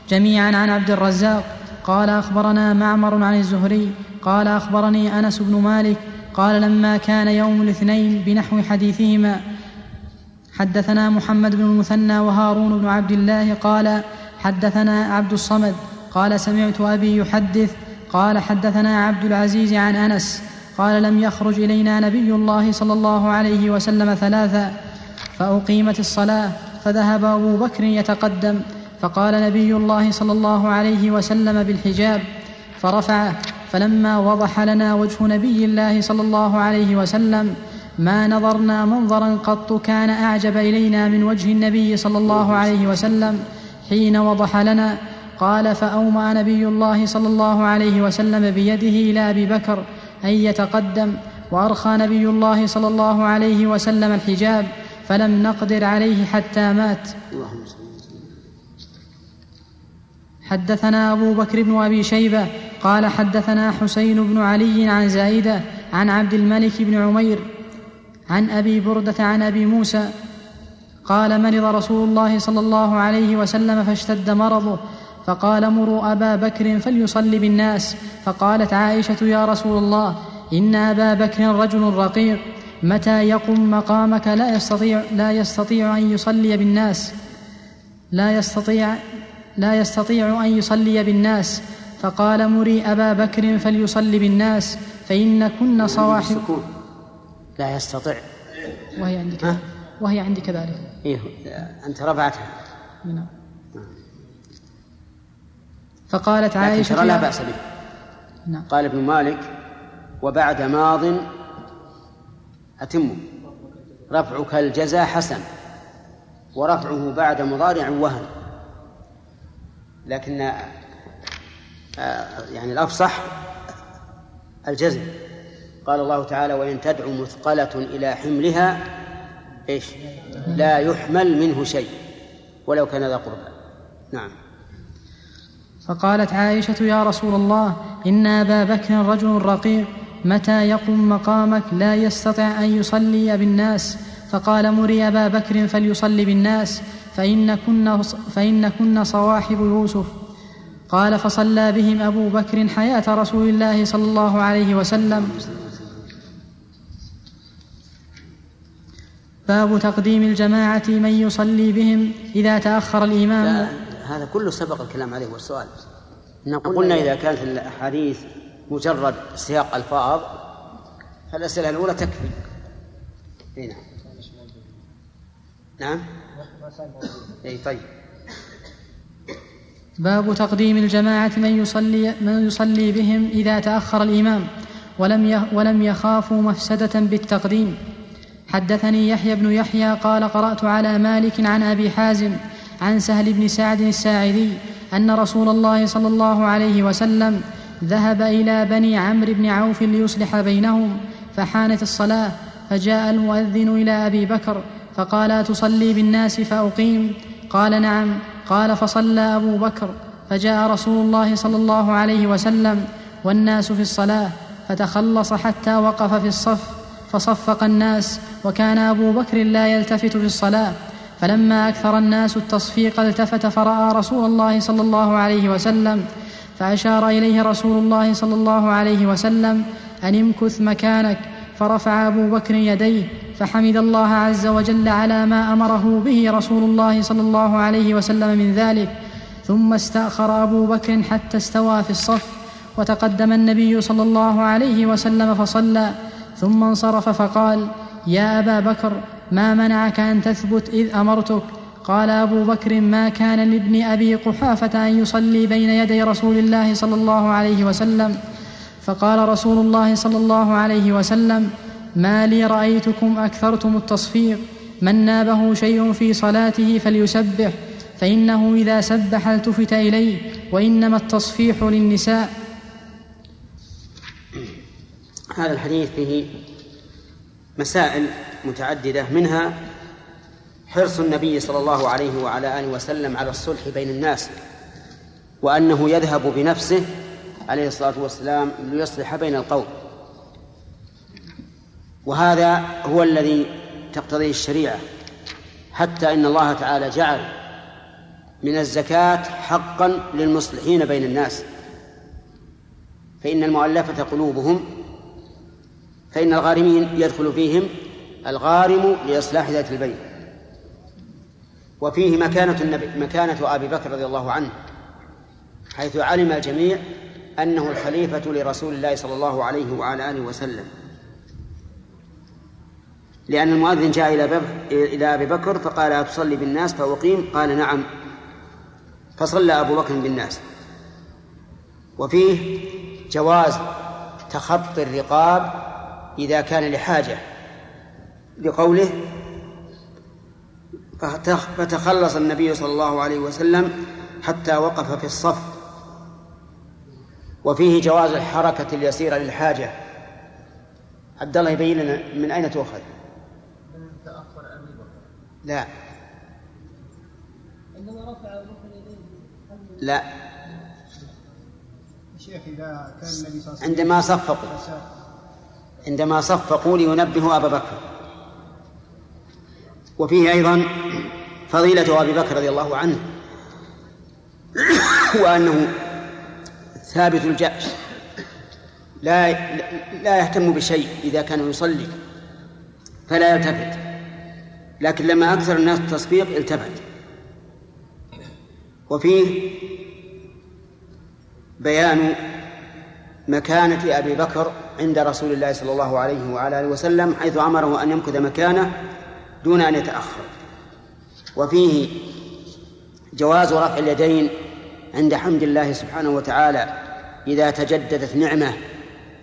جميعا عن عبد الرزاق قال أخبرنا معمر عن الزهري قال أخبرني أنس بن مالك قال لما كان يوم الاثنين بنحو حديثهما حدثنا محمد بن المثنى وهارون بن عبد الله قال حدثنا عبد الصمد قال سمعت أبي يحدث قال حدثنا عبد العزيز عن أنس قال لم يخرج إلينا نبي الله صلى الله عليه وسلم ثلاثا فأقيمت الصلاة فذهب أبو بكر يتقدم. فقال نبي الله صلى الله عليه وسلم بالحجاب فرفعه فلما وضح لنا وجه نبي الله صلى الله عليه وسلم ما نظرنا منظرا قط كان أعجب إلينا من وجه النبي صلى الله عليه وسلم حين وضح لنا قال فاومى نبي الله صلى الله عليه وسلم بيده إلى أبي بكر أن يتقدم وأرخى نبي الله صلى الله عليه وسلم الحجاب فلم نقدر عليه حتى مات. اللهم صل حدثنا أبو بكر بن أبي شيبة قال حدثنا حسين بن علي عن زائده عن عبد الملك بن عمير عن أبي بردة عن أبي موسى قال مرض رسول الله صلى الله عليه وسلم فاشتد مرضه فقال مروا أبا بكر فليصلي بالناس فقالت عائشة يا رسول الله إن أبا بكر رجل رقيق متى يقم مقامك لا يستطيع لا يستطيع أن يصلي بالناس لا يستطيع لا يستطيع أن يصلي بالناس. فقال مري أبا بكر فليصلي بالناس. فإن كن صواحب لا يستطيع. وهي عندي؟ كذلك وهي عندي كذلك إيه أنت رفعتها. نعم. فقالت لكن عائشة ترى لا بأس به. نعم. قال ابن مالك وبعد ماض أتم رفعك الجزاء حسن ورفعه بعد مضارع وهن. لكن آه، يعني الأفصح الجزم. قال الله تعالى وإن تدعو مثقلة إلى حملها إيش؟ لا يحمل منه شيء ولو كان ذا قربى. نعم. فقالت عائشة يا رسول الله إن أبا بكر رجل رقيق متى يقم مقامك لا يستطيع أن يصلي بالناس؟ فقال مري أبا بكر فليصلي بالناس. فإن كن, فإن كن صواحب يوسف. قال فصلى بهم أبو بكر حياة رسول الله صلى الله عليه وسلم. باب تقديم الجماعة من يصلي بهم إذا تأخر الإمام. هذا كله سبق الكلام عليه والسؤال. نقول قلنا إذا كانت الأحاديث مجرد سياق ألفاظ فالأسئلة الأولى تكفي. أي نعم. نعم؟ أي طيب. باب تقديم الجماعة من يصلي من يصلي بهم إذا تأخر الإمام ولم ولم يخافوا مفسدة بالتقديم. حدثني يحيى بن يحيى قال قرأت على مالك عن أبي حازم عن سهل بن سعد الساعدي أن رسول الله صلى الله عليه وسلم ذهب إلى بني عمرو بن عوف ليصلح بينهم فحانت الصلاة فجاء المؤذن إلى أبي بكر فقال أتصلي بالناس فأقيم. قال نعم. قال فصلى أبو بكر. فجاء رسول الله صلى الله عليه وسلم والناس في الصلاة فتخلص حتى وقف في الصف فصفق الناس وكان أبو بكر لا يلتفت في الصلاة. فلما أكثر الناس التصفيق التفت فرأى رسول الله صلى الله عليه وسلم. فأشار إليه رسول الله صلى الله عليه وسلم أن امكث مكانك. فرفع أبو بكر يديه. فحمد الله عز وجل على ما أمره به رسول الله صلى الله عليه وسلم من ذلك ثم استأخر أبو بكر حتى استوى في الصف وتقدم النبي صلى الله عليه وسلم فصلى ثم انصرف فقال يا أبا بكر ما منعك أن تثبت إذ أمرتك؟ قال أبو بكر ما كان لابن أبي قحافة أن يصلي بين يدي رسول الله صلى الله عليه وسلم؟ فقال رسول الله صلى الله عليه وسلم ما لي رأيتكم أكثرتم التصفيق. من نابه شيء في صلاته فليسبح فإنه إذا سبح التفت إليه وإنما التصفيح للنساء. هذا الحديث فيه مسائل متعددة منها حرص النبي صلى الله عليه وعلى آله وسلم على الصلح بين الناس وأنه يذهب بنفسه عليه الصلاة والسلام ليصلح بين القوم. وهذا هو الذي تقتضيه الشريعة. حتى إن الله تعالى جعل من الزكاة حقا للمصلحين بين الناس. فإن المؤلفة قلوبهم فإن الغارمين يدخل فيهم الغارم لإصلاح ذات البين وفيه مكانة النبي مكانة أبي بكر رضي الله عنه حيث علم الجميع أنه الخليفة لرسول الله صلى الله عليه وعلى آله وسلم. لأن المؤذن جاء إلى إلى أبي بكر فقال أتصلي بالناس فأقيم؟ قال نعم. فصلى أبو بكر بالناس. وفيه جواز تخطي الرقاب إذا كان لحاجة. لقوله فتخلص النبي صلى الله عليه وسلم حتى وقف في الصف. وفيه جواز الحركة اليسيرة للحاجة. عبد الله يبين لنا من أين تؤخذ؟ لا. عندما رفع لا. شيخ إذا كان النبي صلى الله عليه وسلم عندما صفقوا. عندما صفقوا لينبهوا أبا بكر. وفيه أيضا فضيلة أبي بكر رضي الله عنه وأنه ثابت الجأش. لا لا يهتم بشيء إذا كان يصلي فلا يلتفت. لكن لما أكثر الناس التصفيق التفت وفيه بيان مكانة أبي بكر عند رسول الله صلى الله عليه وعلى آله وسلم حيث أمره أن يمكث مكانه دون أن يتأخر. وفيه جواز رفع اليدين عند حمد الله سبحانه وتعالى إذا تجددت نعمة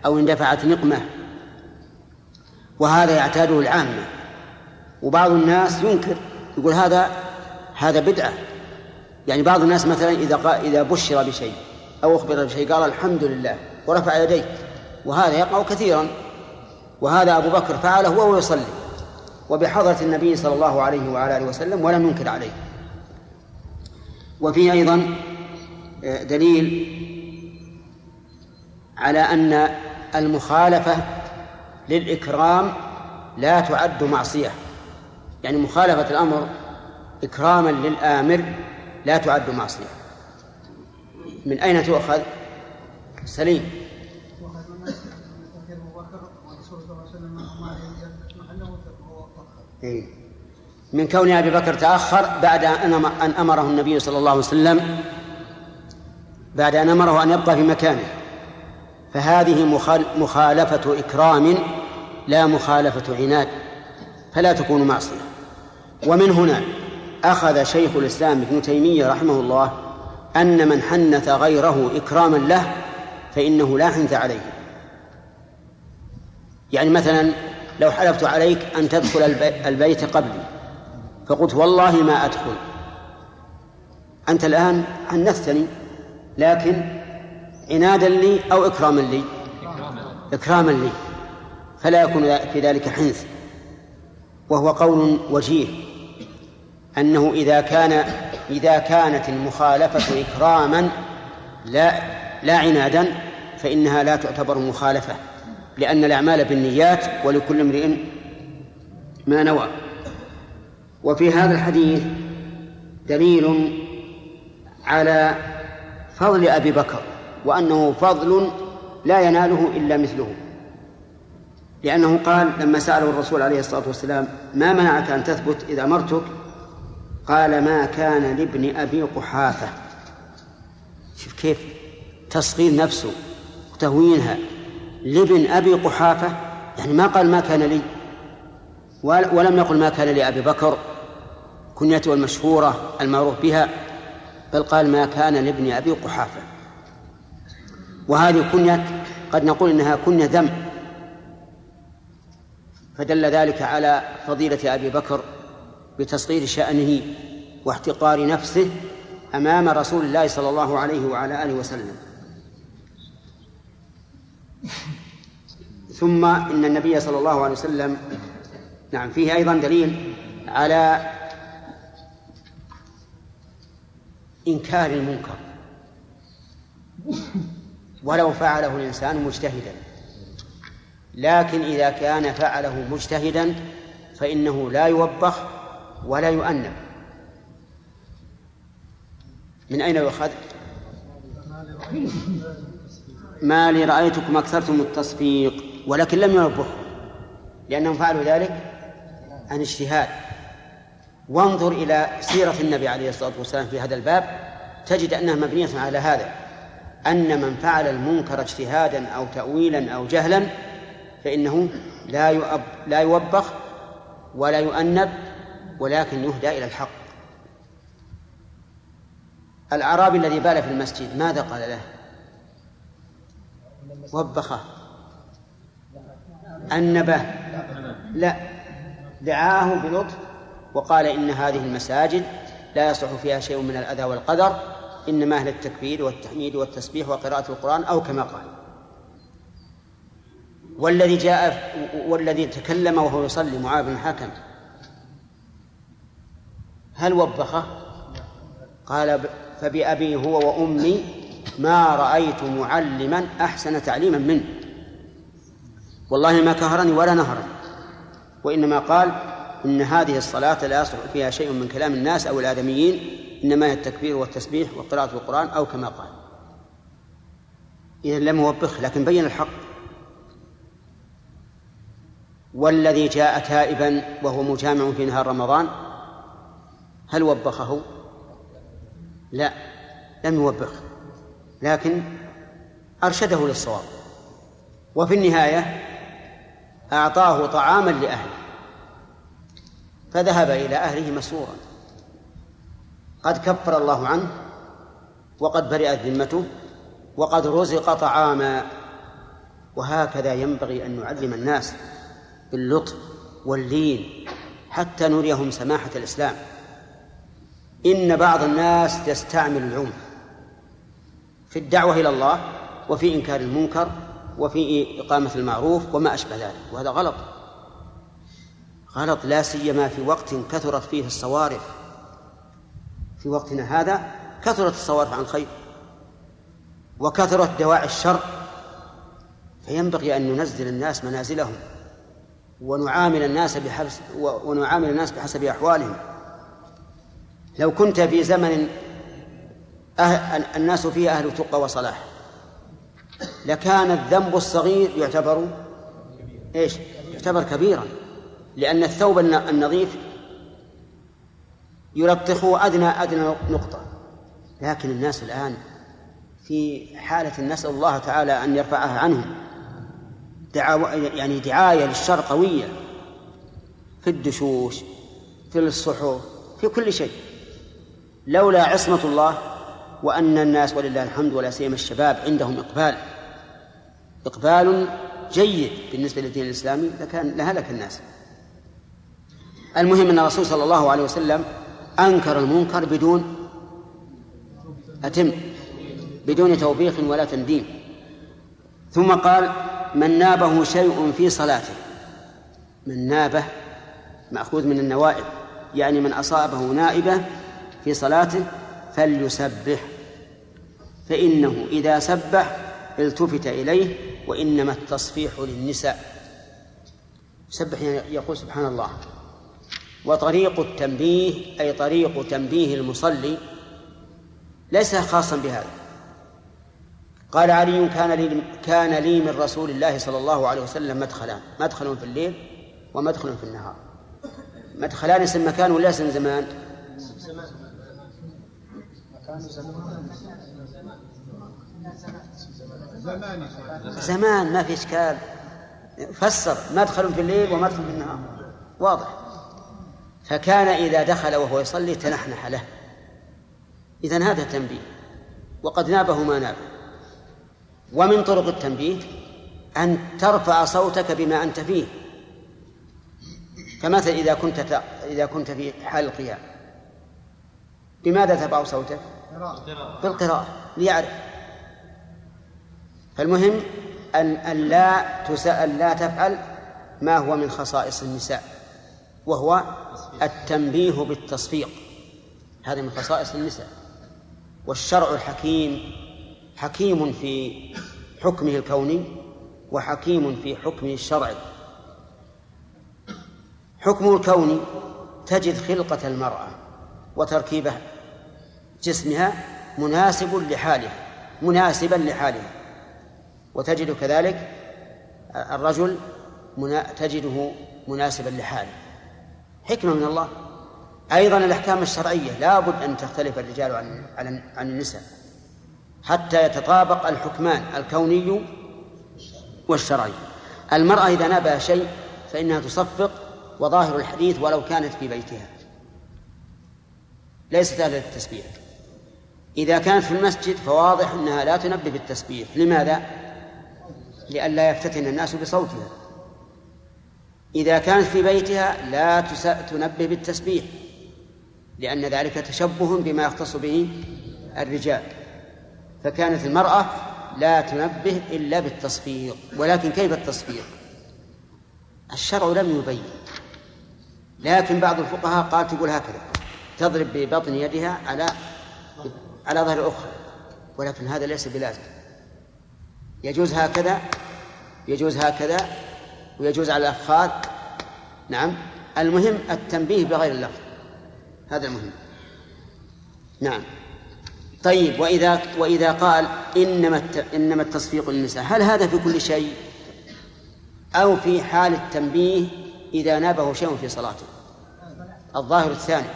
أو اندفعت نقمة وهذا يعتاده العامة. وبعض الناس ينكر يقول هذا هذا بدعة. يعني بعض الناس مثلا إذا إذا بشر بشيء أو أخبر بشيء قال الحمد لله ورفع يديه وهذا يقع كثيرا. وهذا أبو بكر فعله وهو يصلي. وبحضرة النبي صلى الله عليه وعلى آله وسلم ولم ينكر عليه. وفيه أيضا آه، دليل على أن المخالفة للإكرام لا تعد معصية. يعني مخالفة الأمر إكراما للآمر لا تعد معصية من أين تؤخذ؟ سليم إيه. من كون أبي بكر تأخر بعد أن أمره النبي صلى الله عليه وسلم بعد أن أمره أن يبقى في مكانه فهذه مخالفة إكرام لا مخالفة عناد فلا تكون معصية ومن هنا أخذ شيخ الإسلام ابن تيمية رحمه الله أن من حنث غيره إكراما له فإنه لا حنث عليه. يعني مثلا لو حلفت عليك أن تدخل البيت قبلي فقلت والله ما أدخل. أنت الآن حنثتني لكن عنادا لي أو إكراما لي؟ إكراما لي. فلا يكون في ذلك حنث. وهو قول وجيه. أنه إذا كان إذا كانت المخالفة إكراما لا لا عنادا فإنها لا تعتبر مخالفة لأن الأعمال بالنيات ولكل امرئ ما نوى. وفي هذا الحديث دليل على فضل أبي بكر وأنه فضل لا يناله إلا مثله. لأنه قال لما سأله الرسول عليه الصلاة والسلام ما منعك أن تثبت إذا أمرتك؟ قال ما كان لابن أبي قحافة. شوف كيف تصغير نفسه وتهوينها. لابن أبي قحافة؟ يعني ما قال ما كان لي. ولم يقل ما كان لأبي بكر. كنيته المشهورة المعروف بها. بل قال ما كان لابن أبي قحافة. وهذه كنية قد نقول إنها كنية ذم. فدل ذلك على فضيلة أبي بكر. بتصغير شأنه واحتقار نفسه أمام رسول الله صلى الله عليه وعلى آله وسلم. ثم إن النبي صلى الله عليه وسلم نعم فيه أيضا دليل على إنكار المنكر. ولو فعله الإنسان مجتهدا. لكن إذا كان فعله مجتهدا فإنه لا يوبخ ولا يؤنب من أين يؤخذ؟ ما لي رأيتكم أكثرتم التصفيق ولكن لم يوبخوا لأنهم فعلوا ذلك عن اجتهاد وانظر إلى سيرة النبي عليه الصلاة والسلام في هذا الباب تجد أنها مبنية على هذا أن من فعل المنكر اجتهادا أو تأويلا أو جهلا فإنه لا يؤب لا يوبخ ولا يؤنب ولكن يهدى إلى الحق. الأعرابي الذي بال في المسجد ماذا قال له؟ وبخه. أنبه لا. دعاه بلطف وقال إن هذه المساجد لا يصلح فيها شيء من الأذى والقدر إنما أهل التكبير والتحميد والتسبيح وقراءة القرآن أو كما قال. والذي جاء والذي تكلم وهو يصلي معاذ بن الحكم هل وبخه؟ قال فبأبي هو وأمي ما رأيت معلما أحسن تعليما منه. والله ما كهرني ولا نهرني. وإنما قال إن هذه الصلاة لا يصلح فيها شيء من كلام الناس أو الآدميين إنما هي التكبير والتسبيح وقراءة القرآن أو كما قال. إذا لم يوبخ لكن بين الحق. والذي جاء تائبا وهو مجامع في نهار رمضان هل وبخه؟ لا لم يوبخه لكن أرشده للصواب. وفي النهاية أعطاه طعاما لأهله فذهب إلى أهله مسرورا. قد كفر الله عنه وقد برئت ذمته وقد رزق طعاما. وهكذا ينبغي أن نعلم الناس باللطف واللين حتى نريهم سماحة الإسلام. إن بعض الناس يستعمل العنف في الدعوة إلى الله وفي إنكار المنكر وفي إقامة المعروف وما أشبه ذلك وهذا غلط. غلط لا سيما في وقت كثرت فيه الصوارف. في وقتنا هذا كثرت الصوارف عن الخير وكثرت دواعي الشر. فينبغي أن ننزل الناس منازلهم ونعامل الناس بحسب ونعامل الناس بحسب أحوالهم. لو كنت في زمن أهل الناس فيه أهل تقى وصلاح. لكان الذنب الصغير يعتبر إيش؟ يعتبر كبيرا. لأن الثوب النظيف يلطخه أدنى أدنى نقطة. لكن الناس الآن في حالة نسأل الله تعالى أن يرفعها عنهم. دعاوى يعني دعاية للشر قوية في الدشوش في الصحف في كل شيء. لولا عصمة الله وأن الناس ولله الحمد ولا سيما الشباب عندهم إقبال. إقبال جيد بالنسبة للدين الإسلامي لكان لهلك الناس. المهم أن الرسول صلى الله عليه وسلم أنكر المنكر بدون أتم بدون توبيخ ولا تنديم. ثم قال من نابه شيء في صلاته. من نابه مأخوذ من النوائب يعني من أصابه نائبة في صلاته فليسبح. فإنه إذا سبح التفت إليه وإنما التصفيح للنساء. سبح يقول سبحان الله. وطريق التنبيه أي طريق تنبيه المصلي ليس خاصا بهذا. قال علي كان لي كان لي من رسول الله صلى الله عليه وسلم مدخلان. مدخل في الليل ومدخل في النهار. مدخلان اسم مكان ولا اسم زمان؟ زمان ما في إشكال. فسر مدخل في الليل ومدخل في النهار. واضح. فكان إذا دخل وهو يصلي تنحنح له. إذا هذا تنبيه. وقد نابه ما نابه. ومن طرق التنبيه أن ترفع صوتك بما أنت فيه. فمثلا إذا كنت. إذا كنت في حال القيام. بماذا ترفع صوتك؟ بالقراءة. ليعرف. فالمهم أن أن لا تسأل لا تفعل ما هو من خصائص النساء وهو التنبيه بالتصفيق. هذا من خصائص النساء. والشرع الحكيم حكيم في حكمه الكوني وحكيم في حكمه الشرعي حكمه الكوني تجد خلقة المرأة وتركيبه جسمها مناسب لحالها مناسبا لحالها. وتجد كذلك الرجل منا... تجده مناسبا لحاله. حكمة من الله. أيضا الأحكام الشرعية لا بد أن تختلف الرجال عن عن عن النساء. حتى يتطابق الحكمان الكوني والشرعي. المرأة إذا نابها شيء فإنها تصفق وظاهر الحديث ولو كانت في بيتها. ليست أهل للتسبيح إذا كانت في المسجد فواضح أنها لا تنبه بالتسبيح. لماذا؟ لئلا يفتتن الناس بصوتها. إذا كانت في بيتها لا تنبه بالتسبيح لأن ذلك تشبه بما يختص به الرجال. فكانت المرأة لا تنبه إلا بالتصفيق. ولكن كيف التصفيق؟ الشرع لم يبين. لكن بعض الفقهاء قال تقول هكذا تضرب ببطن يدها على على ظهر الأخرى ولكن هذا ليس بلازم. يجوز هكذا يجوز هكذا ويجوز على الأفخاذ نعم. المهم التنبيه بغير اللفظ. هذا المهم. نعم. طيب وإذا وإذا قال إنما إنما التصفيق للنساء هل هذا في كل شيء؟ أو في حال التنبيه إذا نابه شيء في صلاته؟ الظاهر الثاني.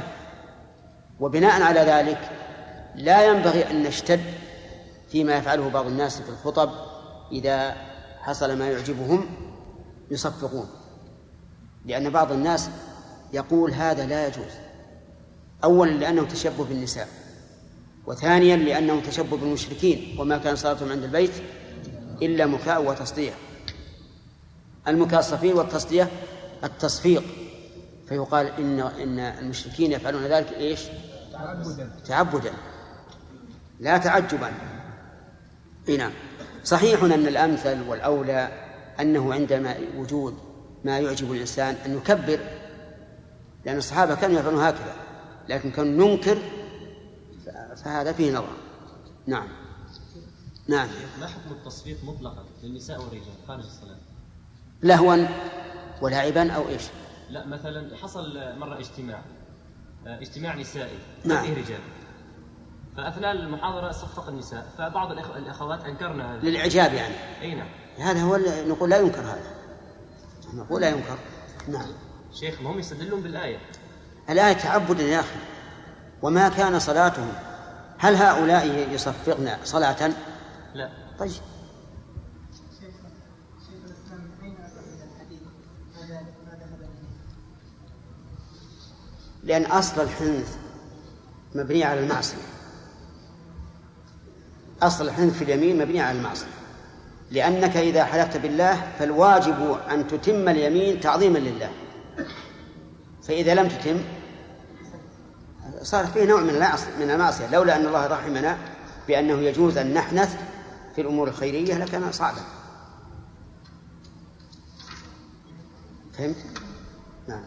وبناء على ذلك لا ينبغي أن نشتد فيما يفعله بعض الناس في الخطب إذا حصل ما يعجبهم يصفقون. لأن بعض الناس يقول هذا لا يجوز. أولا لأنه تشبه بالنساء وثانيا لأنه تشبه بالمشركين وما كان صلاتهم عند البيت إلا مكاء وتصديع المكاء الصفير والتصدية التصفيق. فيقال إن إن المشركين يفعلون ذلك إيش؟ تعبدا. تعبدا. لا تعجبا نعم صحيح أن الأمثل والأولى أنه عندما وجود ما يعجب الإنسان أن يكبر لأن الصحابة كانوا يفعلون هكذا لكن كانوا ننكر فهذا فيه نظر نعم نعم ما حكم التصفيق مطلقا للنساء والرجال خارج الصلاة؟ لهوا ولعبا أو إيش؟ لا مثلا حصل مرة اجتماع اجتماع نسائي نعم. رجال فأثناء المحاضرة صفق النساء فبعض. الأخوات أنكرنا هذا. للإعجاب يعني. أي نعم. هذا هو نقول لا ينكر هذا. نقول لا ينكر. نعم. شيخ ما هم يستدلون بالآية. الآية تعبدا يا أخي وما كان صلاتهم. هل هؤلاء يصفقن صلاة؟ لا. طيب. شيخ لأن أصل الحنث مبني على المعصية. أصل الحنث في اليمين مبني على المعصية. لأنك إذا حلفت بالله فالواجب أن تتم اليمين تعظيما لله. فإذا لم تتم صار فيه نوع من من المعصية. لولا أن الله رحمنا بأنه يجوز أن نحنث في الأمور الخيرية لكان صعبا. فهمت؟ نعم.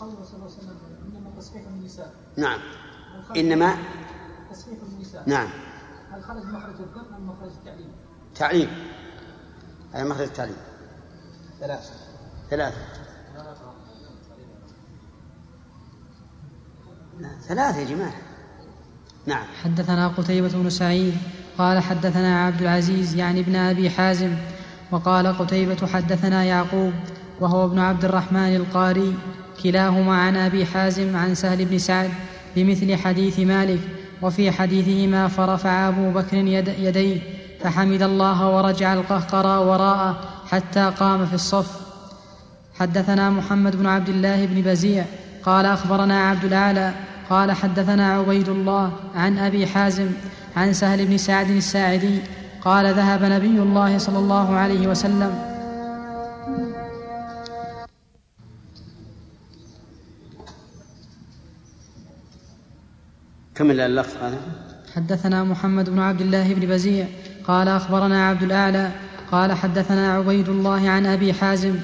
قوله صلى الله عليه وسلم إنما تصحيح النساء. نعم. إنما نعم. هل خرج مخرج الذم أم مخرج التعليم؟ تعليم. هذا مخرج التعليم؟ ثلاثة. ثلاثة. لا، ثلاثة يا جماعة. نعم. حدثنا قتيبة بن سعيد قال حدثنا عبد العزيز يعني ابن أبي حازم وقال قتيبة حدثنا يعقوب وهو ابن عبد الرحمن القاري كلاهما عن أبي حازم عن سهل بن سعد بمثل حديث مالك وفي حديثهما فرفع أبو بكر يد يديه فحمد الله ورجع القهقرى وراءه حتى قام في الصف. حدثنا محمد بن عبد الله بن بزيع قال أخبرنا عبد الأعلى قال حدثنا عبيد الله عن أبي حازم عن سهل بن سعد الساعدي قال ذهب نبي الله صلى الله عليه وسلم كمل اللفظ هذا؟ حدثنا محمد بن عبد الله بن بزيع قال أخبرنا عبد الأعلى قال حدثنا عبيد الله عن أبي حازم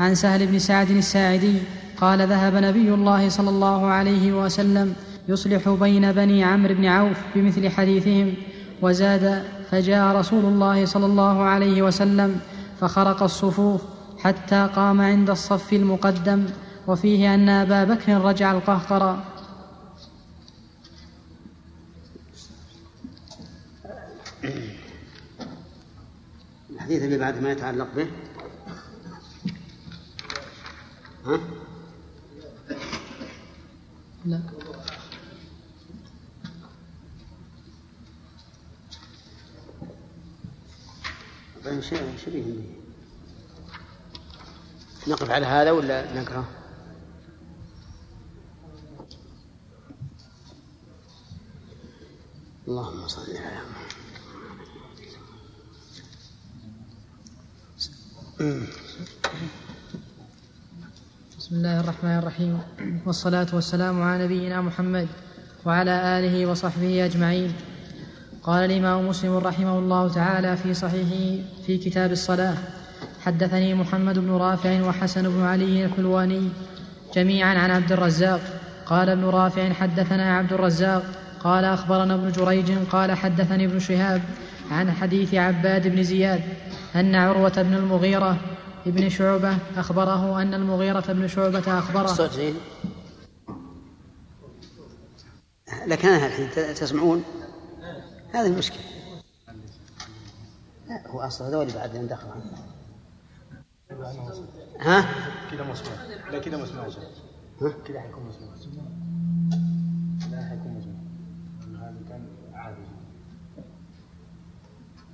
عن سهل بن سعد الساعدي قال ذهب نبي الله صلى الله عليه وسلم يصلح بين بني عمرو بن عوف بمثل حديثهم وزاد فجاء رسول الله صلى الله عليه وسلم فخرق الصفوف حتى قام عند الصف المقدم وفيه أن أبا بكر رجع القهقرى. الحديث اللي بعد ما يتعلق به ها؟ لا طيب به نقف على هذا ولا نقرأ؟ اللهم صل على محمد بسم الله الرحمن الرحيم. والصلاة والسلام على نبينا محمد وعلى آله وصحبه أجمعين. قال الإمام مسلم رحمه الله تعالى في صحيحه في كتاب الصلاة حدثني محمد بن رافع وحسن بن علي الحلواني جميعا عن عبد الرزاق. قال ابن رافع حدثنا عبد الرزاق. قال أخبرنا ابن جريج قال حدثني ابن شهاب عن حديث عباد بن زياد. أن عروة بن المغيرة ابن شعبة أخبره أن المغيرة بن شعبة أخبره. لكن الحين تسمعون؟ هذه المشكلة لا هو أصل هذول بعد دخل ها؟ كذا مسموع لا كذا مسموع ها؟ كذا حيكون مسموع لا حيكون مسموع هذا كان عادي.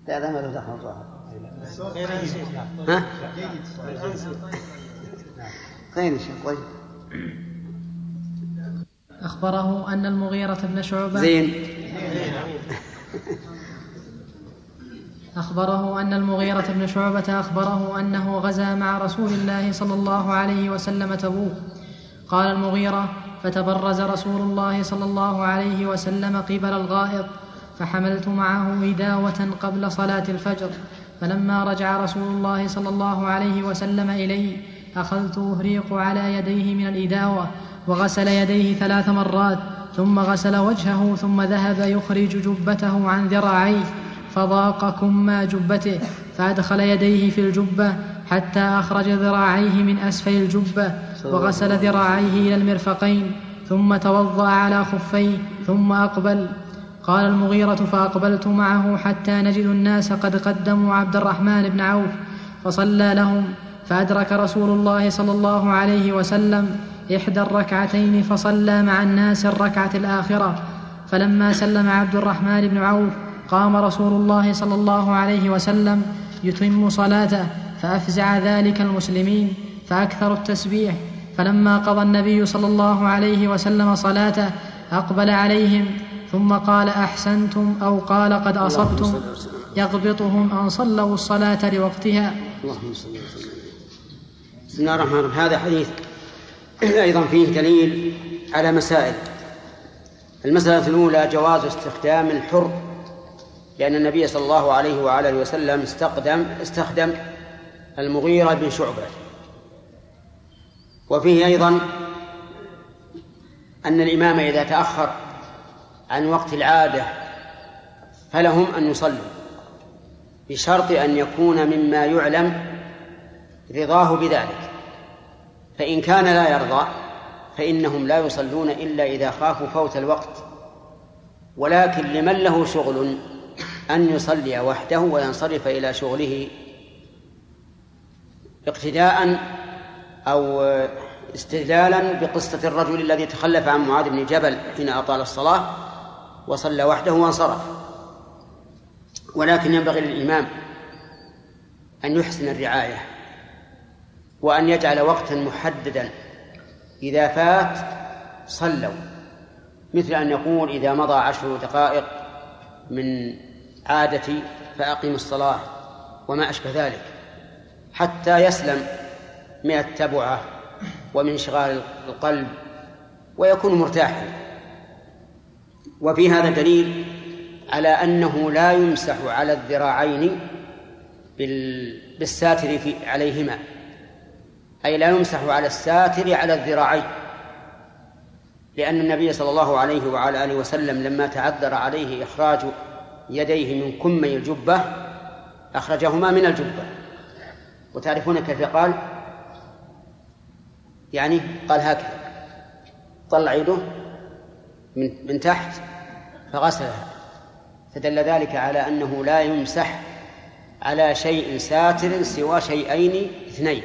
لا لا ما له دخل ظاهر ها؟ خير يا شيخ أخبره أن المغيرة بن شعبة زين. أخبره أن المغيرة بن شعبة أخبره أنه غزا مع رسول الله صلى الله عليه وسلم تبوك. قال المغيرة فتبرز رسول الله صلى الله عليه وسلم قبل الغائط فحملت معه إداوة قبل صلاة الفجر. فلما رجع رسول الله صلى الله عليه وسلم إلي أخذت أهريق على يديه من الإداوة وغسل يديه ثلاث مرات ثم غسل وجهه ثم ذهب يخرج جبته عن ذراعيه فضاق كما جبته فأدخل يديه في الجبة حتى أخرج ذراعيه من أسفل الجبة وغسل ذراعيه إلى المرفقين ثم توضأ على خفيه ثم أقبل. قال المغيرة فأقبلت معه حتى نجد الناس قد قدموا عبد الرحمن بن عوف فصلى لهم فأدرك رسول الله صلى الله عليه وسلم إحدى الركعتين فصلى مع الناس الركعة الآخرة. فلما سلم عبد الرحمن بن عوف قام رسول الله صلى الله عليه وسلم يتم صلاته فأفزع ذلك المسلمين فأكثروا التسبيح. فلما قضى النبي صلى الله عليه وسلم صلاته أقبل عليهم ثم قال أحسنتم أو قال قد أصبتم يغبطهم أن صلوا الصلاة لوقتها. اللهم صل وسلم. بسم الله الرحمن الرحيم. هذا حديث أيضا فيه دليل على مسائل. المسألة الأولى جواز استخدام الحر لأن النبي صلى الله عليه وعلى وسلم استخدم استخدم المغيرة بن شعبة. وفيه أيضا أن الإمام إذا تأخر عن وقت العادة فلهم أن يصلوا بشرط أن يكون مما يعلم رضاه بذلك. فإن كان لا يرضى فإنهم لا يصلون إلا إذا خافوا فوت الوقت. ولكن لمن له شغل أن يصلي وحده وينصرف إلى شغله اقتداء أو استدلالا بقصة الرجل الذي تخلف عن معاذ بن جبل حين أطال الصلاة وصلى وحده وانصرف. ولكن ينبغي للإمام أن يحسن الرعاية وأن يجعل وقتا محددا. إذا فات صلوا مثل أن يقول إذا مضى عشر دقائق من عادتي فأقم الصلاة وما أشبه ذلك حتى يسلم من التبعة ومن انشغال القلب ويكون مرتاحا. وفي هذا دليل على أنه لا يمسح على الذراعين بالساتر في عليهما. أي لا يمسح على الساتر على الذراعين. لأن النبي صلى الله عليه وعلى آله وسلم لما تعذر عليه إخراج يديه من كمي الجبة أخرجهما من الجبة. وتعرفون كيف قال؟ يعني قال هكذا طلع يده من من تحت فغسلها فدل ذلك على أنه لا يمسح على شيء ساتر سوى شيئين اثنين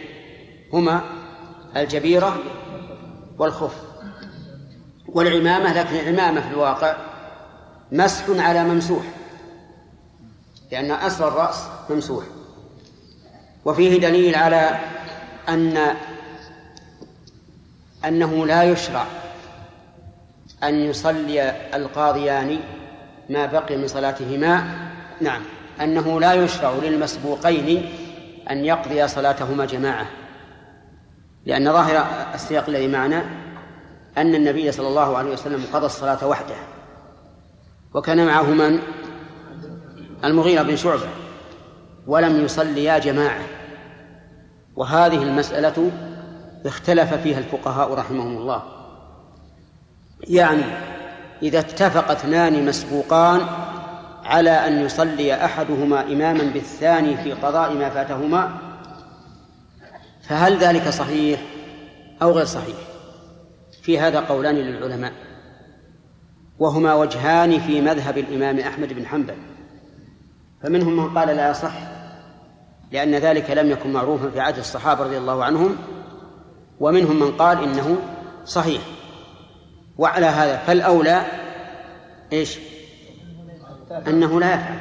هما الجبيرة والخف. والعمامة لكن العمامة في الواقع مسح على ممسوح لأن أصل الرأس ممسوح. وفيه دليل على أن أنه لا يشرع أن يصلي القاضيان ما بقي من صلاتهما. نعم. أنه لا يشرع للمسبوقين أن يقضيا صلاتهما جماعة. لأن ظاهر السياق الذي معنا أن النبي صلى الله عليه وسلم قضى الصلاة وحده. وكان معه من؟ المغيرة بن شعبة. ولم يصليا جماعة. وهذه المسألة اختلف فيها الفقهاء رحمهم الله. يعني إذا اتفق اثنان مسبوقان على أن يصلي أحدهما إماما بالثاني في قضاء ما فاتهما فهل ذلك صحيح أو غير صحيح؟ في هذا قولان للعلماء. وهما وجهان في مذهب الإمام أحمد بن حنبل. فمنهم من قال لا يصح لأن ذلك لم يكن معروفا في عهد الصحابة رضي الله عنهم ومنهم من قال إنه صحيح. وعلى هذا فالأولى إيش؟ أنه لا يفعل.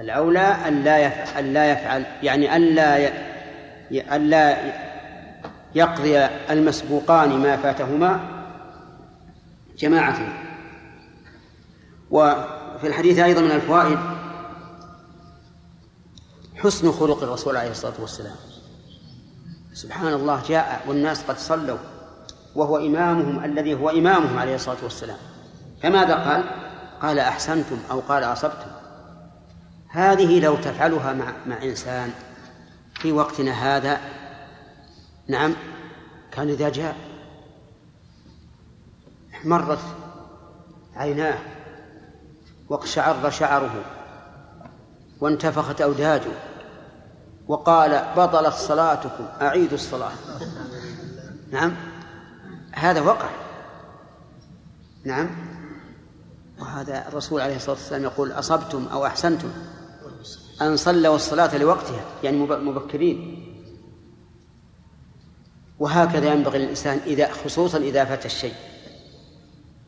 الأولى أن لا يفعل, لا يفعل يعني أن لا أن لا يقضي المسبوقان ما فاتهما جماعة وفي الحديث أيضا من الفوائد حسن خلق الرسول عليه الصلاة والسلام. سبحان الله جاء والناس قد صلوا. وهو إمامهم الذي هو إمامهم عليه الصلاة والسلام. فماذا قال؟ قال أحسنتم أو قال أصبتم. هذه لو تفعلها مع, مع إنسان في وقتنا هذا نعم كان إذا جاء احمرت عيناه واقشعر شعره وانتفخت أوداجه وقال بطلت صلاتكم أعيدوا الصلاة. نعم هذا وقع. نعم. وهذا الرسول عليه الصلاة والسلام يقول أصبتم أو أحسنتم. أن صلوا الصلاة لوقتها يعني مبكرين. وهكذا ينبغي للإنسان إذا خصوصا إذا فات الشيء.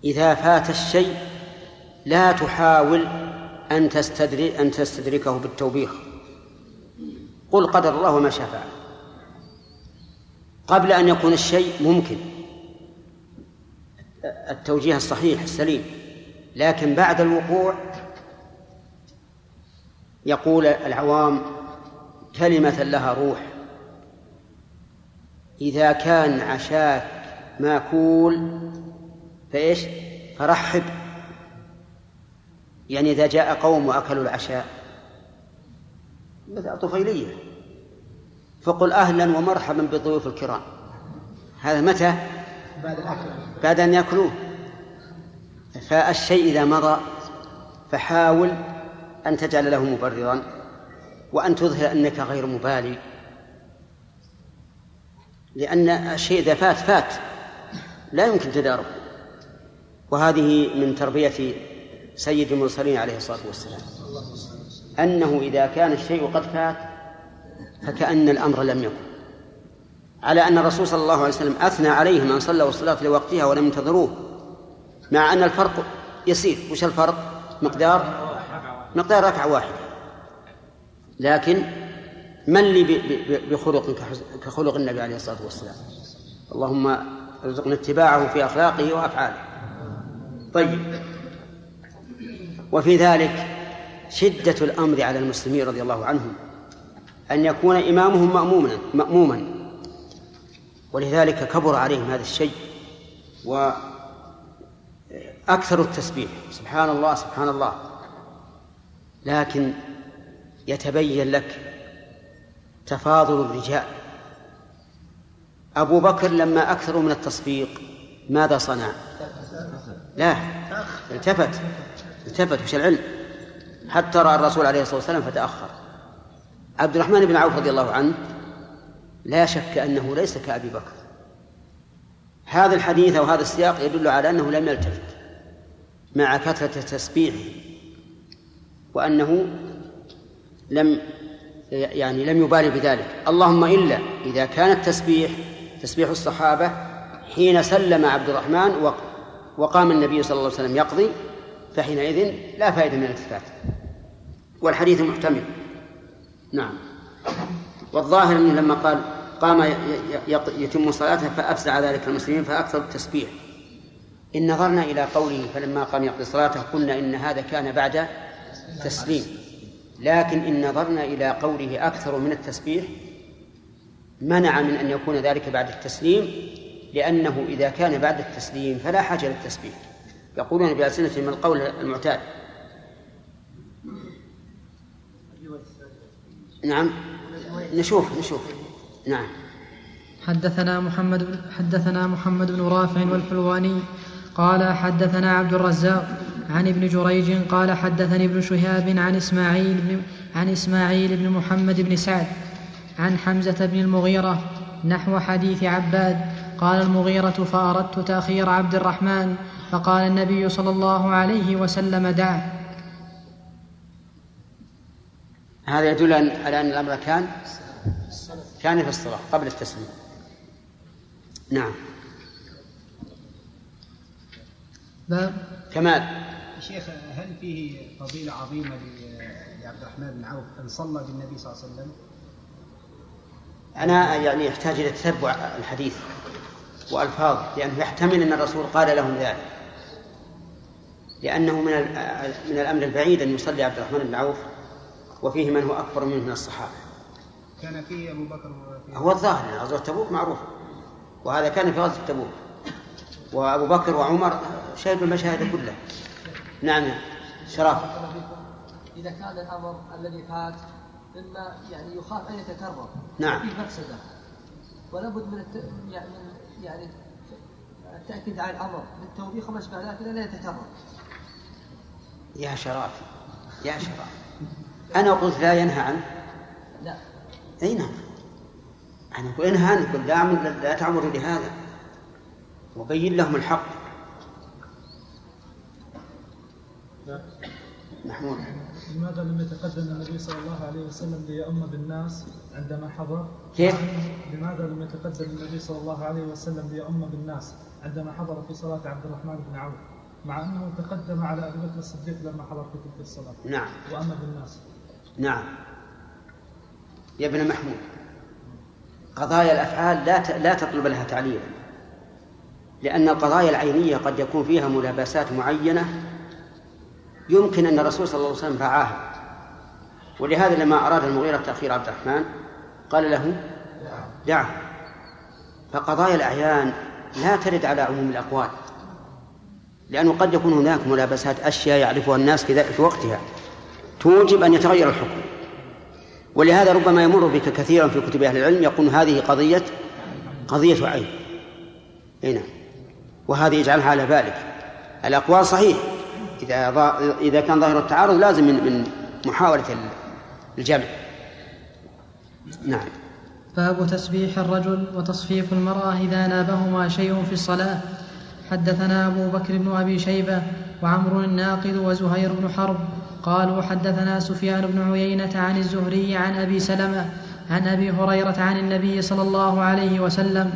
إذا فات الشيء لا تحاول أن تستدرك أن تستدركه بالتوبيخ. قل قدر الله وما شاء فعل. قبل أن يكون الشيء ممكن. التوجيه الصحيح السليم. لكن بعد الوقوع يقول العوام كلمة لها روح. إذا كان عشاك ماكول فإيش؟ فرحب. يعني إذا جاء قوم وأكلوا العشاء. بدأ طفيلية. فقل أهلا ومرحبا بالضيوف الكرام. هذا متى؟ بعد أن يأكلوه. فالشيء إذا مضى فحاول أن تجعل له مبررا وأن تظهر أنك غير مبالي. لأن الشيء إذا فات فات. لا يمكن تداركه. وهذه من تربية سيد المرسلين عليه الصلاة والسلام. أنه إذا كان الشيء قد فات فكأن الأمر لم يكن. على أن الرسول صلى الله عليه وسلم أثنى عليهم أن صلوا الصلاة لوقتها ولم ينتظروه مع أن الفرق يسير. وش الفرق؟ مقدار؟ مقدار ركعة واحدة. لكن من لي بخلق كخلق النبي عليه الصلاة والسلام؟ اللهم ارزقنا اتباعه في أخلاقه وأفعاله. طيب. وفي ذلك شدة الأمر على المسلمين رضي الله عنهم أن يكون إمامهم مأموما مأموما. ولذلك كبر عليهم هذا الشيء وأكثر التسبيح. سبحان الله سبحان الله. لكن يتبين لك تفاضل الرجال. أبو بكر لما أكثروا من التصفيق ماذا صنع؟ لا التفت التفت وش العلم؟ حتى رأى الرسول عليه الصلاة والسلام فتأخر. عبد الرحمن بن عوف رضي الله عنه لا شك أنه ليس كأبي بكر. هذا الحديث أو هذا السياق يدل على أنه لم يلتفت مع كثرة تسبيحه وأنه لم يعني لم يبالي بذلك. اللهم إلا إذا كان التسبيح تسبيح الصحابة حين سلم عبد الرحمن وق- وقام النبي صلى الله عليه وسلم يقضي فحينئذ لا فائدة من الالتفات. والحديث محتمل. نعم. والظاهر أنه لما قال قام يتم صلاته فأفزع ذلك المسلمين فأكثر التسبيح. إن نظرنا إلى قوله فلما قام يقضي صلاته قلنا إن هذا كان بعد تسليم. لكن إن نظرنا إلى قوله أكثر من التسبيح منع من أن يكون ذلك بعد التسليم لأنه إذا كان بعد التسليم فلا حاجة للتسبيح. يقولون بألسنتهم القول المعتاد. نعم. نشوف نشوف. نعم. حدثنا محمد بن حدثنا محمد بن رافع والحلواني قال حدثنا عبد الرزاق عن ابن جريج قال حدثني ابن شهاب عن إسماعيل بن عن إسماعيل بن محمد بن سعد عن حمزة بن المغيرة نحو حديث عباد قال المغيرة فأردت تأخير عبد الرحمن فقال النبي صلى الله عليه وسلم دعه. هذا يدل على أن الأمر كان كان في الصلاة قبل التسليم نعم. باب كمال. شيخ هل فيه فضيلة عظيمة لعبد الرحمن بن عوف أن صلى بالنبي صلى الله عليه وسلم؟ أنا يعني يحتاج إلى تتبع الحديث وألفاظه لأنه يحتمل أن الرسول قال لهم ذلك. لأنه من من الأمر البعيد أن يصلي عبد الرحمن بن عوف. وفيه من هو أكبر منه من الصحابة. كان فيه أبو بكر وفيه هو الظاهر غزوة تبوك معروفة وهذا كان في غزوة تبوك. وأبو بكر وعمر شهدوا المشاهد كلها نعم شرف. إذا كان الأمر الذي فات مما يعني يخاف أن يتكرر. نعم. فيه مفسدة. ولا بد من الت... يعني من- يعني التأكيد على الأمر. بالتوبيخ وما أشبه ذلك لا يتكرر. يا شرف يا شرف. أنا قلت لا ينهى عنه. لا. أي نعم. أنا أقول انهى عنه قل لا, لا تعمروا لهذا. وبين لهم الحق. محمود. لماذا لم يتقدم النبي صلى الله عليه وسلم ليؤم بالناس عندما حضر؟ كيف؟ لماذا لم يتقدم النبي صلى الله عليه وسلم ليؤم بالناس عندما حضر في صلاة عبد الرحمن بن عوف؟ مع أنه تقدم على أبي بكر الصديق لما حضر في تلك الصلاة. نعم. وأم بالناس. نعم. يا ابن محمود قضايا الأفعال لا لا تطلب لها تعليلا لأن القضايا العينية قد يكون فيها ملابسات معينة يمكن أن الرسول صلى الله عليه وسلم رعاها ولهذا لما أراد المغيرة تأخير عبد الرحمن قال له دعه فقضايا الأعيان لا ترد على عموم الأقوال لأنه قد يكون هناك ملابسات أشياء يعرفها الناس في وقتها. توجب أن يتغير الحكم. ولهذا ربما يمر بك كثيرا في كتب أهل العلم يقول هذه قضية قضية عين. هنا وهذه يجعلها على بالك. الأقوال صحيح. إذا إذا كان ظاهر التعارض لازم من من محاولة ال- الجمع. نعم. باب تسبيح الرجل وتصفيق المرأة إذا نابهما شيء في الصلاة. حدثنا أبو بكر بن أبي شيبة وعمرو الناقد وزهير بن حرب قالوا حدثنا سفيان بن عيينة عن الزهري عن أبي سلمة عن أبي هريرة عن النبي صلى الله عليه وسلم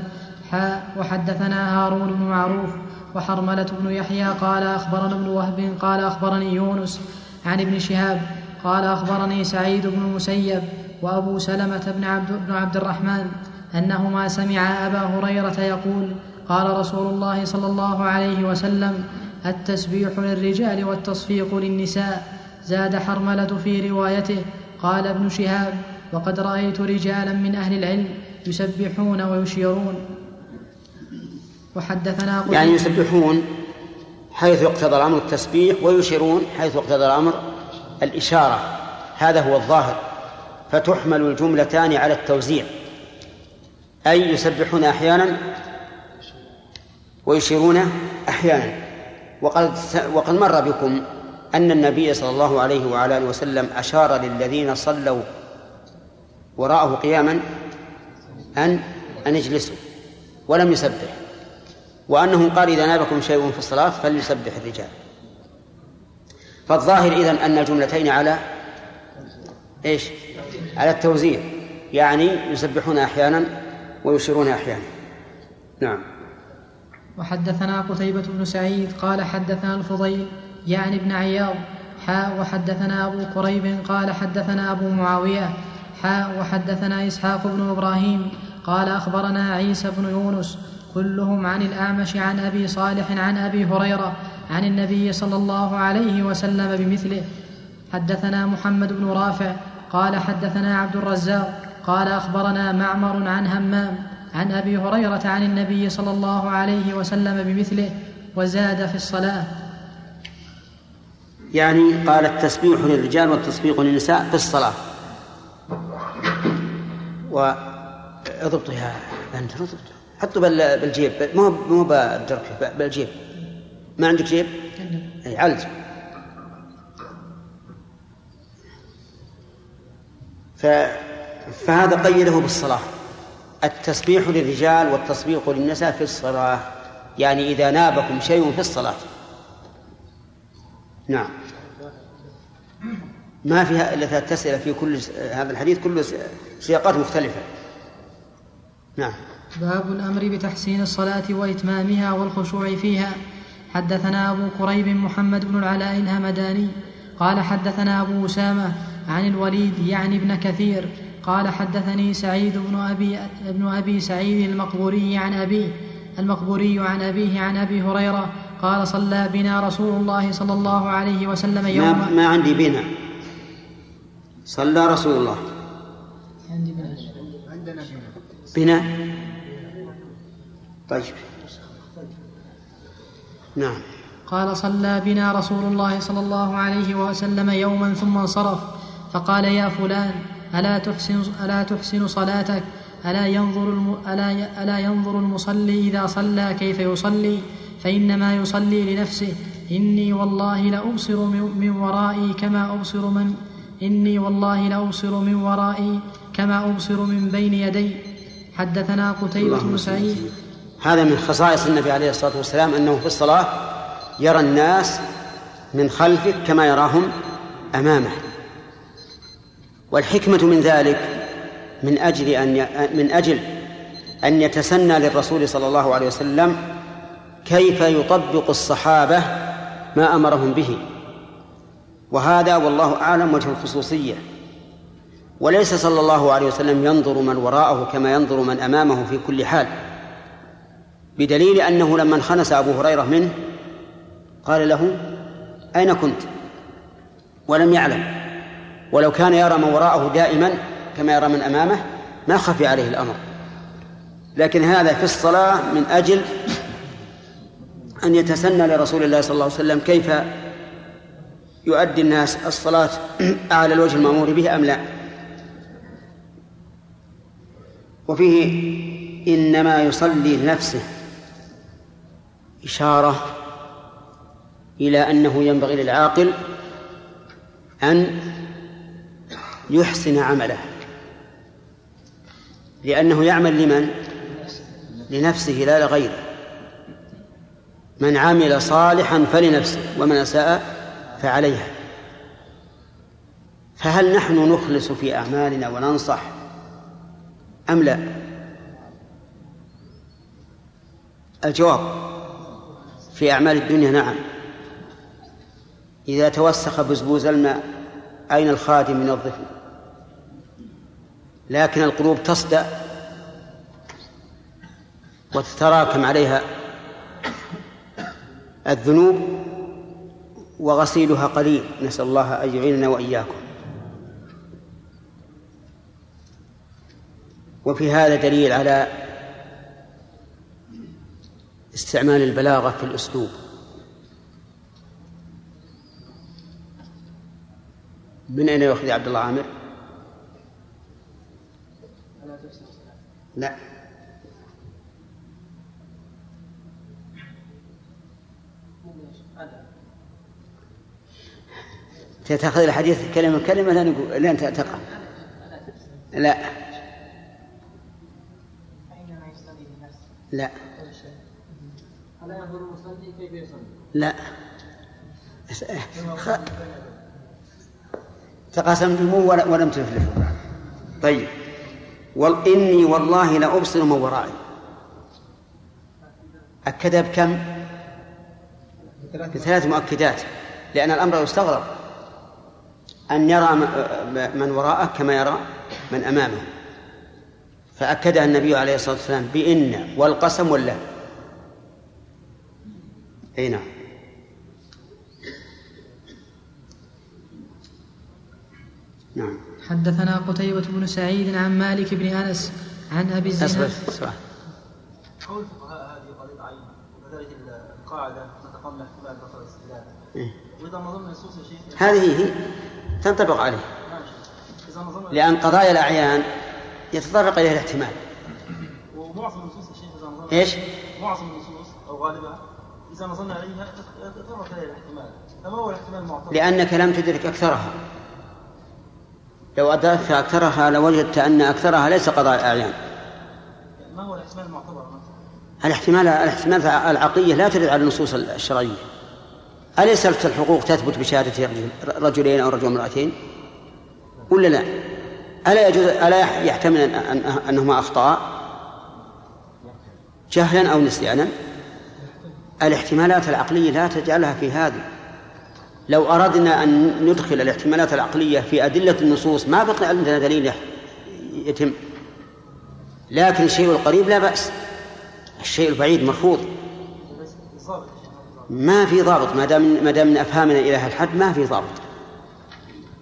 حاء وحدثنا هارون بن معروف وحرملة بن يحيى قال أخبرنا ابن وهب قال أخبرني يونس عن ابن شهاب قال أخبرني سعيد بن المسيب وأبو سلمة بن عبد, بن عبد الرحمن أنهما سمعا أبا هريرة يقول قال رسول الله صلى الله عليه وسلم التسبيح للرجال والتصفيق للنساء. زاد حرملة في روايته قال ابن شهاب وقد رأيت رجالا من أهل العلم يسبحون ويشيرون. وحدثنا يعني يسبحون حيث يقتضى الأمر التسبيح ويشيرون حيث يقتضى الأمر الإشارة. هذا هو الظاهر. فتحمل الجملتان على التوزيع. أي يسبحون أحيانا ويشيرون أحيانا. وقد وقد مر بكم أن النبي صلى الله عليه وعلى آله وسلم أشار للذين صلوا وراءه قياما أن أن اجلسوا ولم يسبح. وأنه قال إذا نابكم شيء في الصلاة فليسبح الرجال. فالظاهر إذن أن الجملتين على إيش؟ على التوزيع. يعني يسبحون أحيانا ويشيرون أحيانا. نعم. وحدثنا قتيبة بن سعيد قال حدثنا الفضيل يعني ابن عياض حاء وحدثنا أبو قريب قال حدثنا أبو معاوية حاء وحدثنا إسحاق بن إبراهيم قال أخبرنا عيسى بن يونس كلهم عن الأعمش عن أبي صالح عن أبي هريرة عن النبي صلى الله عليه وسلم بمثله. حدثنا محمد بن رافع قال حدثنا عبد الرزاق قال أخبرنا معمر عن همام عن أبي هريرة عن النبي صلى الله عليه وسلم بمثله وزاد في الصلاة. يعني قال التسبيح للرجال والتصفيق للنساء في الصلاة. واضبطها أنت اضبط حطه بالجيب. مو مو بالجيب. ما عندك جيب؟ إي علج. ف... فهذا قيده بالصلاة. التسبيح للرجال والتصبيح للنساء في الصلاة. يعني إذا نابكم شيء في الصلاة. نعم. ما فيها إلا ثلاث أسئلة في كل هذا الحديث كله سياقات مختلفة. نعم. باب الأمر بتحسين الصلاة وإتمامها والخشوع فيها. حدثنا أبو كريب محمد بن العلاء الهمداني قال حدثنا أبو أسامة عن الوليد يعني ابن كثير قال حدثني سعيد بن أبي, ابن أبي سعيد المقبوري عن أبيه المقبوري عن أبيه عن أبي هريرة قال صلى بنا رسول الله صلى الله عليه وسلم يوما ما, ما عندي بنا. صلى رسول الله. عندي بنا. عندنا بنا. طيب. نعم. قال صلى بنا رسول الله صلى الله عليه وسلم يوما ثم انصرف. فقال يا فلان ألا تحسن, ألا تحسن صلاتك؟ ألا ينظر, الم ألا, ألا ينظر المصلي إذا صلى كيف يصلي؟ فإنما يصلي لنفسه إني والله لأبصر من ورائي كما أبصر من إني والله لأبصر من ورائي كما أبصر من بين يدي. حدثنا قتيبة بن سعيد. هذا من خصائص النبي عليه الصلاة والسلام أنه في الصلاة يرى الناس من خلفه كما يراهم أمامه. والحكمة من ذلك من أجل أن من أجل أن يتسنى للرسول صلى الله عليه وسلم كيف يطبق الصحابة ما أمرهم به. وهذا والله أعلم وجه الخصوصية. وليس صلى الله عليه وسلم ينظر من وراءه كما ينظر من أمامه في كل حال. بدليل أنه لما انخنس أبو هريرة منه قال له أين كنت؟ ولم يعلم. ولو كان يرى من وراءه دائما كما يرى من أمامه ما خفي عليه الأمر. لكن هذا في الصلاة من أجل أن يتسنى لرسول الله صلى الله عليه وسلم كيف يؤدي الناس الصلاة <clears throat> على الوجه المأمور به أم لا وفيه إنما يصلي لنفسه إشارة إلى أنه ينبغي للعاقل أن يحسن عمله لأنه يعمل لمن؟ لنفسه لا لغيره من عمل صالحا فلنفسه ومن أساء فعليها. فهل نحن نخلص في أعمالنا وننصح أم لا؟ الجواب في أعمال الدنيا نعم. إذا توسخ بزبوز الماء أين الخادم ينظفه لكن القلوب تصدأ وتتراكم عليها. الذنوب وغسيلها قليل. نسأل الله أن يعيننا وإياكم. وفي هذا دليل على استعمال البلاغة في الأسلوب. من أين يأخذ عبد الله عامر؟ لا. تأخذ الحديث كلمة كلمة لا نقول لين تقع. لا. لا؟ لا. خ... تقاسمتموه ولم تفلحوا طيب. وال... إني والله لأبصر من ورائي أكدها بكم؟ بثلاث مؤكدات. لأن الأمر يستغرب أن يرى من وراءه كما يرى من أمامه. فأكدها النبي عليه الصلاة والسلام بإن والقسم والله أي نعم. نعم. حدثنا قتيبة بن سعيد عن مالك بن أنس عن أبي الزناد. قول الفقهاء هذه قضية عين وكذلك القاعدة تتقام احتمال بطل الاستدلال. إيه. وإذا نظرنا نصوص يا شيخ هذه هي. تنطبق عليه لأن قضايا الأعيان يتطرق إليها الاحتمال ومعظم النصوص يا شيخ إذا نظرنا إيش؟ معظم النصوص أو غالبها إذا نظرنا عليها يتطرق إليها الاحتمال فما هو الاحتمال المعتبر؟ لأنك لم تدرك أكثرها لو أدركت أكثرها لوجدت أن أكثرها ليس قضاء الأعيان ما هو الاحتمال المعتبر؟ الاحتمال الاحتمال العقلية لا ترد على النصوص الشرعية أليست الحقوق تثبت بشهادة رجلين أو رجل امرأتين؟ ولا لا؟ ألا يجوز ألا يحتمل أن أنهما أخطأ جهلا أو نسيانا؟ الاحتمالات العقلية لا تجعلها في هذه. لو أردنا أن ندخل الاحتمالات العقلية في أدلة النصوص ما بقي عندنا دليل يتم. لكن الشيء القريب لا بأس. الشيء البعيد مرفوض. ما في ضابط ما دام ما دام من أفهامنا إلى هالحد ما في ضابط.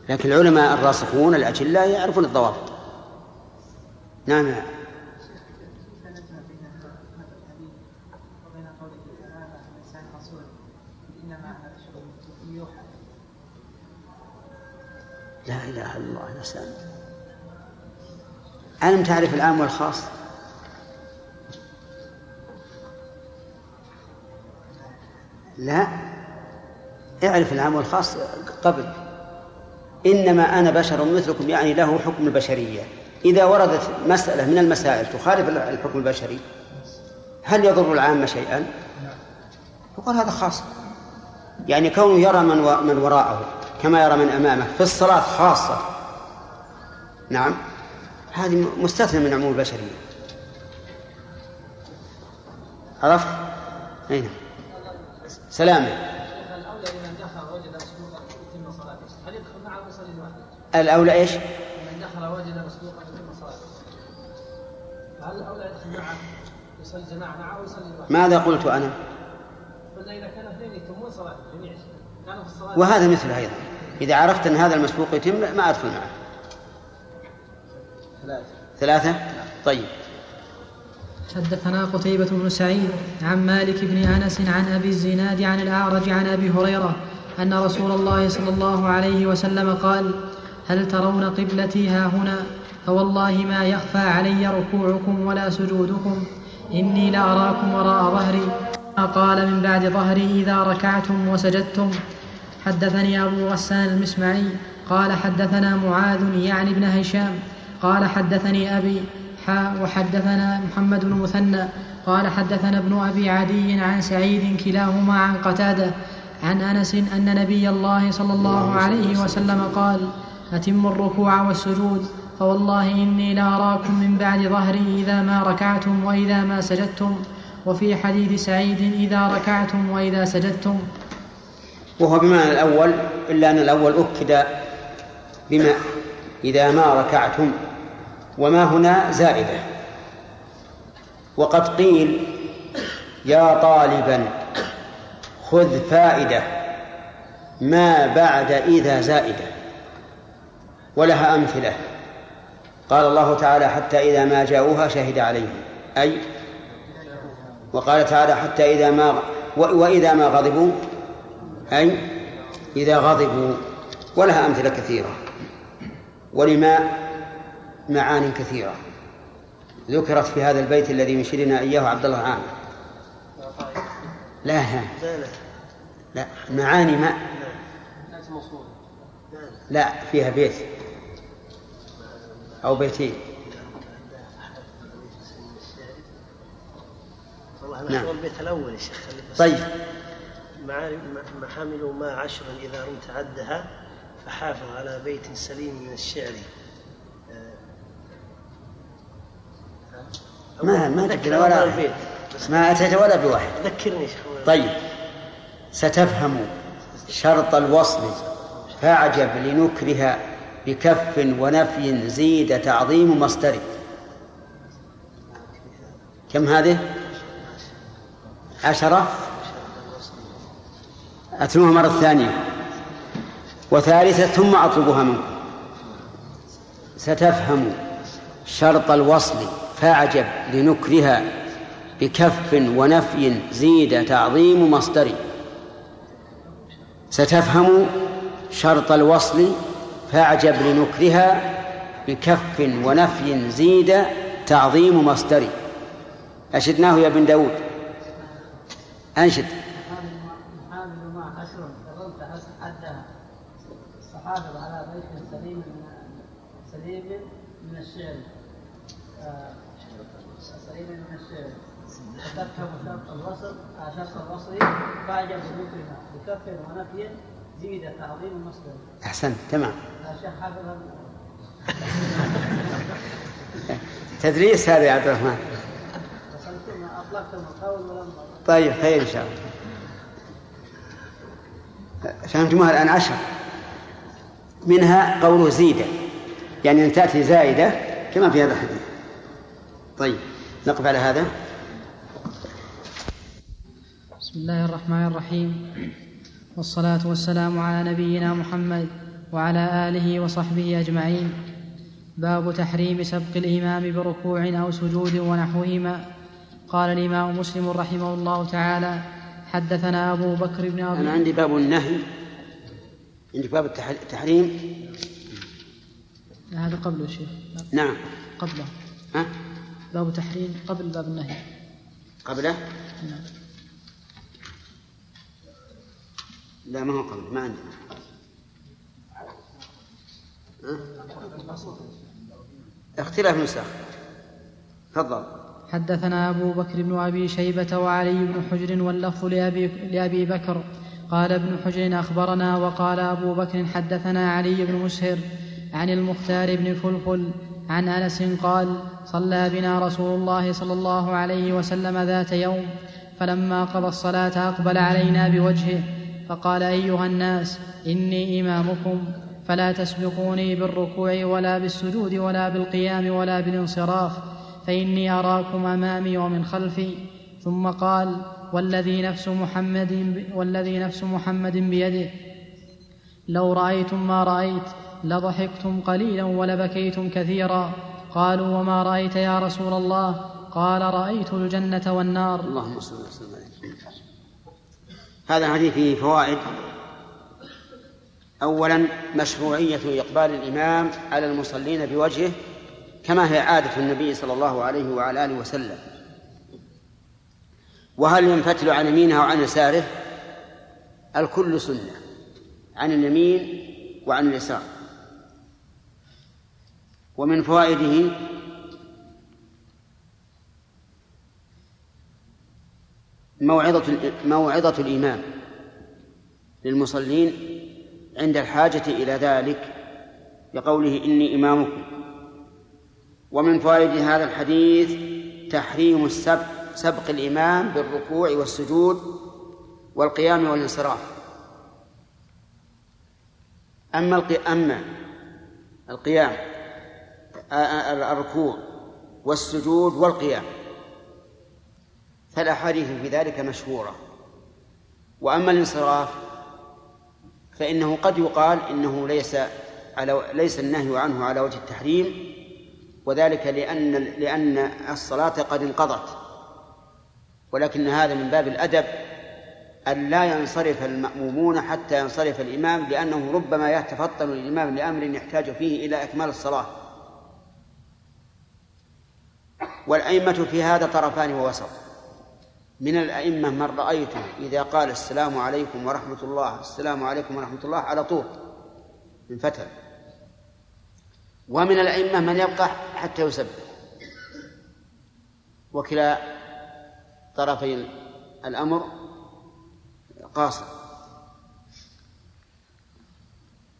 لكن العلماء الراسخون الأجلاء يعرفون الضوابط. نعم. لا إله إلا الله سلام ألم تعرف العام والخاص؟ لا اعرف العام والخاص قبل إنما أنا بشر مثلكم يعني له حكم البشرية إذا وردت مسألة من المسائل تخالف الحكم البشري هل يضر العامة شيئا؟ يقول هذا خاص يعني كونه يرى من من وراءه كما يرى من أمامه في الصلاة خاصة نعم هذه مستثنى من عموم البشرية عرفت؟ أين؟ نعم. سلامة الأولى إيش؟ من دخل وجد مسبوقا يتم صلاته فهل الأولى يدخل معه يصلي جماعة معه ويصلي لوحده؟ ماذا قلت أنا؟ قلنا إذا كان اثنين يتمون صلاة جميع كانوا في الصلاة وهذا مثله أيضا إذا عرفت أن هذا المسبوق يتم ما أدخل معه ثلاثة ثلاثة؟ طيب حدثنا قتيبة بن سعيد عن مالك بن أنس عن أبي الزناد عن الأعرج عن أبي هريرة أن رسول الله صلى الله عليه وسلم قال هل ترون قبلتي ها هنا؟ فوالله ما يخفى علي ركوعكم ولا سجودكم. إني لأراكم وراء ظهري. قال من بعد ظهري إذا ركعتم وسجدتم. حدثني أبو غسان المسمعي قال حدثنا معاذ يعني ابن هشام قال حدثني أبي حا وحدثنا محمد بن مثنى قال حدثنا ابن أبي عدي عن سعيد كلاهما عن قتادة عن أنس أن نبي الله صلى الله عليه وسلم. قال أتموا الركوع والسجود فوالله إني لأراكم من بعد ظهري إذا ما ركعتم وإذا ما سجدتم وفي حديث سعيد إذا ركعتم وإذا سجدتم. وهو بمعنى الأول إلا أن الأول أكد بما إذا ما ركعتم. وما هنا زائدة. وقد قيل يا طالبا خذ فائدة ما بعد إذا زائدة. ولها أمثلة. قال الله تعالى حتى إذا ما جاءوها شهد عليهم. أي؟ وقال تعالى حتى إذا ما وإذا ما غضبوا. أي؟ إذا غضبوا. ولها أمثلة كثيرة. ولما معان كثيرة. ذكرت في هذا البيت الذي يشيرنا إياه عبد الله عامر لا لا لا معاني ما. لا فيها بيت. أو بيتين. نعم. البيت الأول يا شيخ طيب. محامل ما عشرا إذا رمت عدها فحافظ على بيت سليم من الشعر. ما ما تذكر ولا ما أتيت ولا بواحد. ذكرني شيخ طيب. ستفهم شرط الوصل. فاعجب لنكرها بكف ونفي زيد تعظيم مصدر كم هذه؟ عشرة. أتلوها مرة ثانية. وثالثة ثم أطلبها منكم. ستفهم شرط الوصل. فأعجب لنكرها بكف ونفي زيد تعظيم مصدر. ستفهم شرط الوصل فأعجب لنكرها بكف ونفي زيد تعظيم مصدر. أشدناه يا ابن داود. أنشد. حافظ على بيت سليم سليم من الشعر الوصل المصدر أحسنت تمام. <laughs> تدريس هذا يا عبد الرحمن. طيب خير إن شاء الله. فهمتموها الآن عشر. منها قوله زيدة. يعني أن تأتي زائدة كما في هذا الحديث. طيب. نقف على هذا. بسم الله الرحمن الرحيم. والصلاة والسلام على نبينا محمد وعلى آله وصحبه أجمعين. باب تحريم سبق الإمام بركوع أو سجود ونحوهما. قال الإمام مسلم رحمه الله تعالى حدثنا أبو بكر بن أبي أنا عندي باب النهي. عندك باب التحريم؟ هذا قبله شيخ. نعم. قبله. ها؟ باب تحريم قبل باب النهي. قبله؟ نعم. لا ما هو قبل ما عندنا؟ اختلاف نسخ. تفضل. حدثنا أبو بكر بن أبي شيبة وعلي بن حجر واللفظ لأبي, لأبي بكر. قال ابن حجر أخبرنا وقال أبو بكر حدثنا علي بن مسهر عن المختار بن فلفل عن أنس قال صلى بنا رسول الله صلى الله عليه وسلم ذات يوم فلما قضى الصلاة أقبل علينا بوجهه فقال أيها الناس إني إمامكم فلا تسبقوني بالركوع ولا بالسجود ولا بالقيام ولا بالانصراف فإني أراكم أمامي ومن خلفي. ثم قال والذي نفس محمد والذي نفس محمد بيده. لو رأيتم ما رأيت لضحكتم قليلا ولبكيتم كثيرا. قالوا وما رأيت يا رسول الله؟ قال رأيت الجنة والنار. اللهم صل وسلم هذا الحديث فيه فوائد. أولا مشروعية إقبال الإمام على المصلين بوجهه كما هي عادة النبي صلى الله عليه وعلى آله وسلم. وهل ينفتل عن يمينه وعن يساره؟ الكل سنة. عن اليمين وعن اليسار. ومن فوائده موعظة موعظة الإمام للمصلين عند الحاجة إلى ذلك بقوله إني إمامكم. ومن فوائد هذا الحديث تحريم السبق سبق الإمام بالركوع والسجود والقيام والانصراف. أما أما القيام الركوع والسجود والقيام فالأحاديث في ذلك مشهورة. وأما الانصراف فإنه قد يقال إنه ليس على ليس النهي عنه على وجه التحريم وذلك لأن لأن الصلاة قد انقضت. ولكن هذا من باب الأدب أن لا ينصرف المأمومون حتى ينصرف الإمام لأنه ربما يتفطن الإمام لأمر يحتاج فيه إلى إكمال الصلاة. والأئمة في هذا طرفان ووسط. من الأئمة من رأيته إذا قال السلام عليكم ورحمة الله السلام عليكم ورحمة الله على طول من ومن الأئمة من يبقى حتى يسبح. وكلا طرفي الأمر قاصر.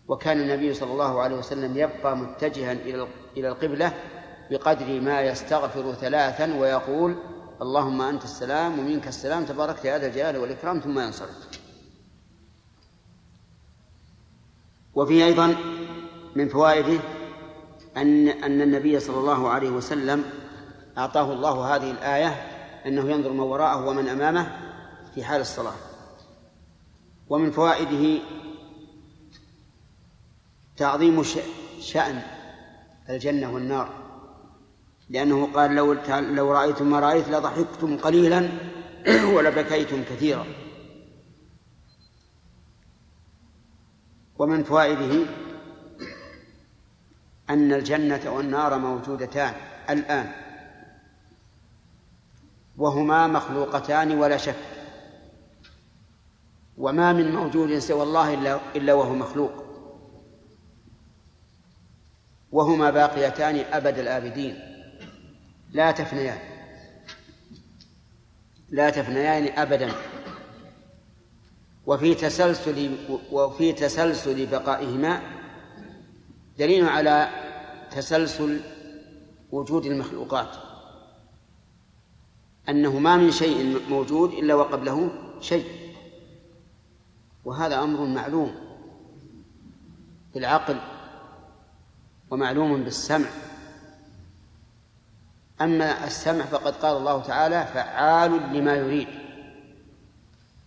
وكان النبي صلى الله عليه وسلم يبقى متجها إلى القبلة بقدر ما يستغفر ثلاثا ويقول اللهم أنت السلام ومنك السلام تباركت يا ذا الجلال والإكرام ثم ينصرف. وفيه أيضا من فوائده أن أن النبي صلى الله عليه وسلم أعطاه الله هذه الآية أنه ينظر من وراءه ومن أمامه في حال الصلاة. ومن فوائده تعظيم شأن الجنة والنار. لأنه قال لو لو رأيتم ما رأيت لضحكتم قليلا <clears throat> ولبكيتم كثيرا. ومن فوائده أن الجنة والنار موجودتان الآن وهما مخلوقتان ولا شك وما من موجود سوى الله إلا, إلا وهو مخلوق. وهما باقيتان أبد الآبدين. لا تفنيان. لا تفنيان أبدا. وفي تسلسل وفي تسلسل بقائهما دليل على تسلسل وجود المخلوقات. أنه ما من شيء موجود إلا وقبله شيء. وهذا أمر معلوم بالعقل ومعلوم بالسمع. أما السمع فقد قال الله تعالى فعال لما يريد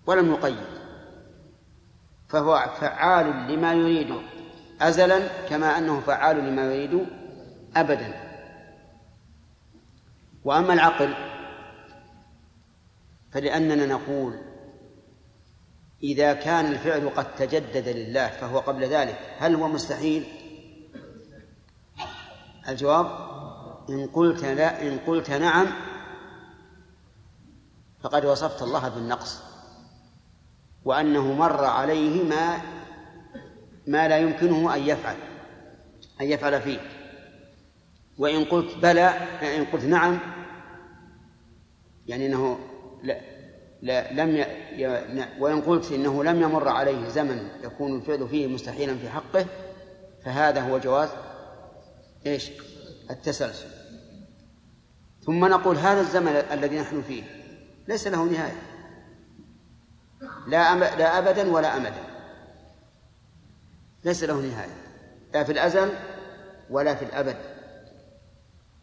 ولم يقيد. فهو فعال لما يريد. أزلا كما أنه فعال لما يريد أبدا. وأما العقل فلأننا نقول إذا كان الفعل قد تجدد لله فهو قبل ذلك هل هو مستحيل؟ الجواب إن قلت لا إن قلت نعم فقد وصفت الله بالنقص. وأنه مر عليه ما ما لا يمكنه أن يفعل أن يفعل فيه. وإن قلت بلى إن قلت نعم يعني أنه لا, لا لم ي... وإن قلت إنه لم يمر عليه زمن يكون الفعل فيه مستحيلا في حقه فهذا هو جواز إيش؟ التسلسل. ثم نقول هذا الزمن الذي نحن فيه ليس له نهاية. لا. لا أبدا ولا أمدا. ليس له نهاية. لا في الأزل ولا في الأبد.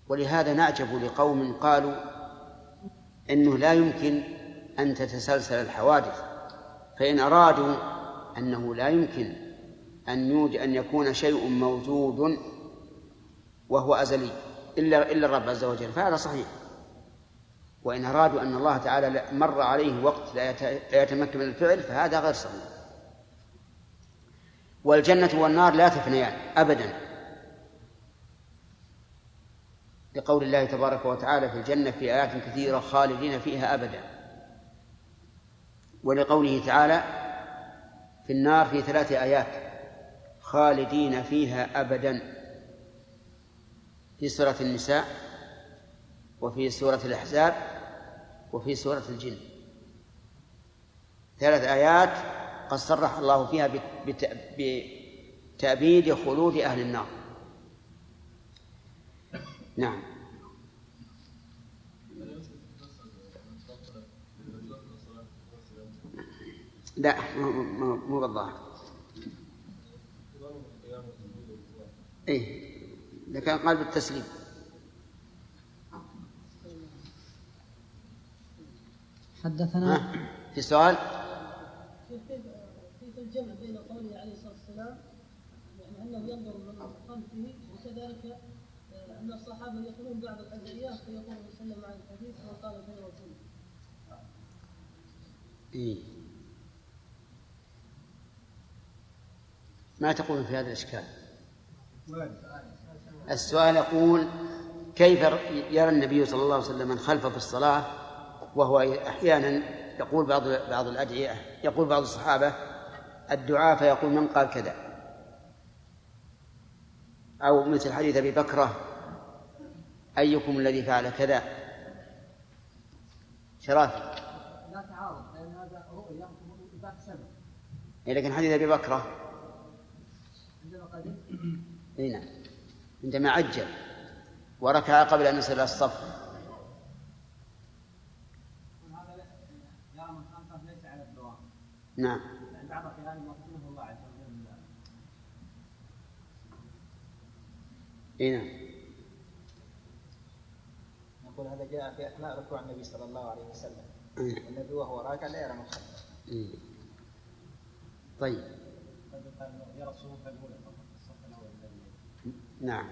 ولهذا نعجب لقوم قالوا إنه لا يمكن أن تتسلسل الحوادث فإن أرادوا أنه لا يمكن أن يوجد أن يكون شيء موجود وهو أزلي. إلا إلا الرب عز وجل فهذا صحيح. وإن أرادوا أن الله تعالى مر عليه وقت لا يتمكن من الفعل فهذا غير صحيح. والجنة والنار لا تفنيان ابدا. لقول الله تبارك وتعالى في الجنة في آيات كثيرة خالدين فيها أبدا. ولقوله تعالى في النار في ثلاث آيات خالدين فيها أبدا. في سورة النساء وفي سورة الأحزاب وفي سورة الجن. ثلاث آيات قد صرح الله فيها بتأبيد خلود أهل النار. نعم. لا مو بالظاهر إيه. إذا كان قال بالتسليم. حدثنا ها؟ في سؤال؟ كيف الجمع بين قوله عليه الصلاة والسلام يعني أنه ينظر من خلفه وكذلك آه، أن الصحابة يقولون بعض الادعيه فيقول صلى الله عليه وسلم عن الحديث وقال خير رسول إيه؟ ما تقول في هذا الإشكال؟ السؤال يقول كيف يرى النبي صلى الله عليه وسلم من خلفه في الصلاة؟ وهو أحيانا يقول بعض بعض الأدعية يقول بعض الصحابة الدعاء فيقول من قال كذا. أو مثل حديث أبي بكرة أيكم الذي فعل كذا؟ شرافي. لا تعارض لأن هذا إيه، لكن حديث أبي بكرة عندما قدم اي نعم. عندما عجل وركع قبل أن يصل الصف. هذا يرى من خلفه ليس على الدوام نعم. لأن بعض الاحيان يوفقه الله عز وجل اي نعم. نقول هذا جاء في أثناء ركوع النبي صلى الله عليه وسلم. إيه. والنبي وهو راكع لا يرى من خلفه. إيه. طيب. يرى الصفوف الاولى فقط الصف الأول الذي نعم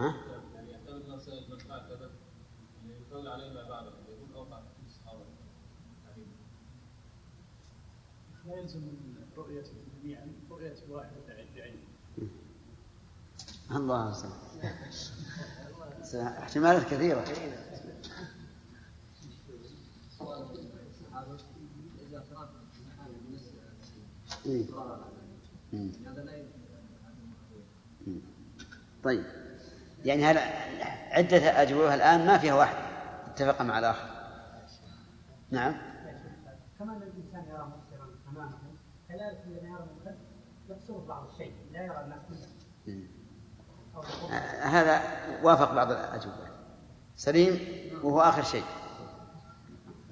ها؟ يعني أنه سأل من فعل كذا يعني يصلي عليه ما بعده يقول أوقع في يعني لا يلزم من رؤية جميعا رؤية واحد بعينه الله سلام احتمالات كثيرة إيه. طيب. يعني هل عدة أجوبة الآن ما فيها واحد. اتفق مع الآخر. نعم. كما أن الإنسان يرى مبصرا أمامه كذلك الذي يرى من يبصر بعض الشيء لا يرى الناس آه، هذا وافق بعض الأجوبة. سليم وهو آخر شيء.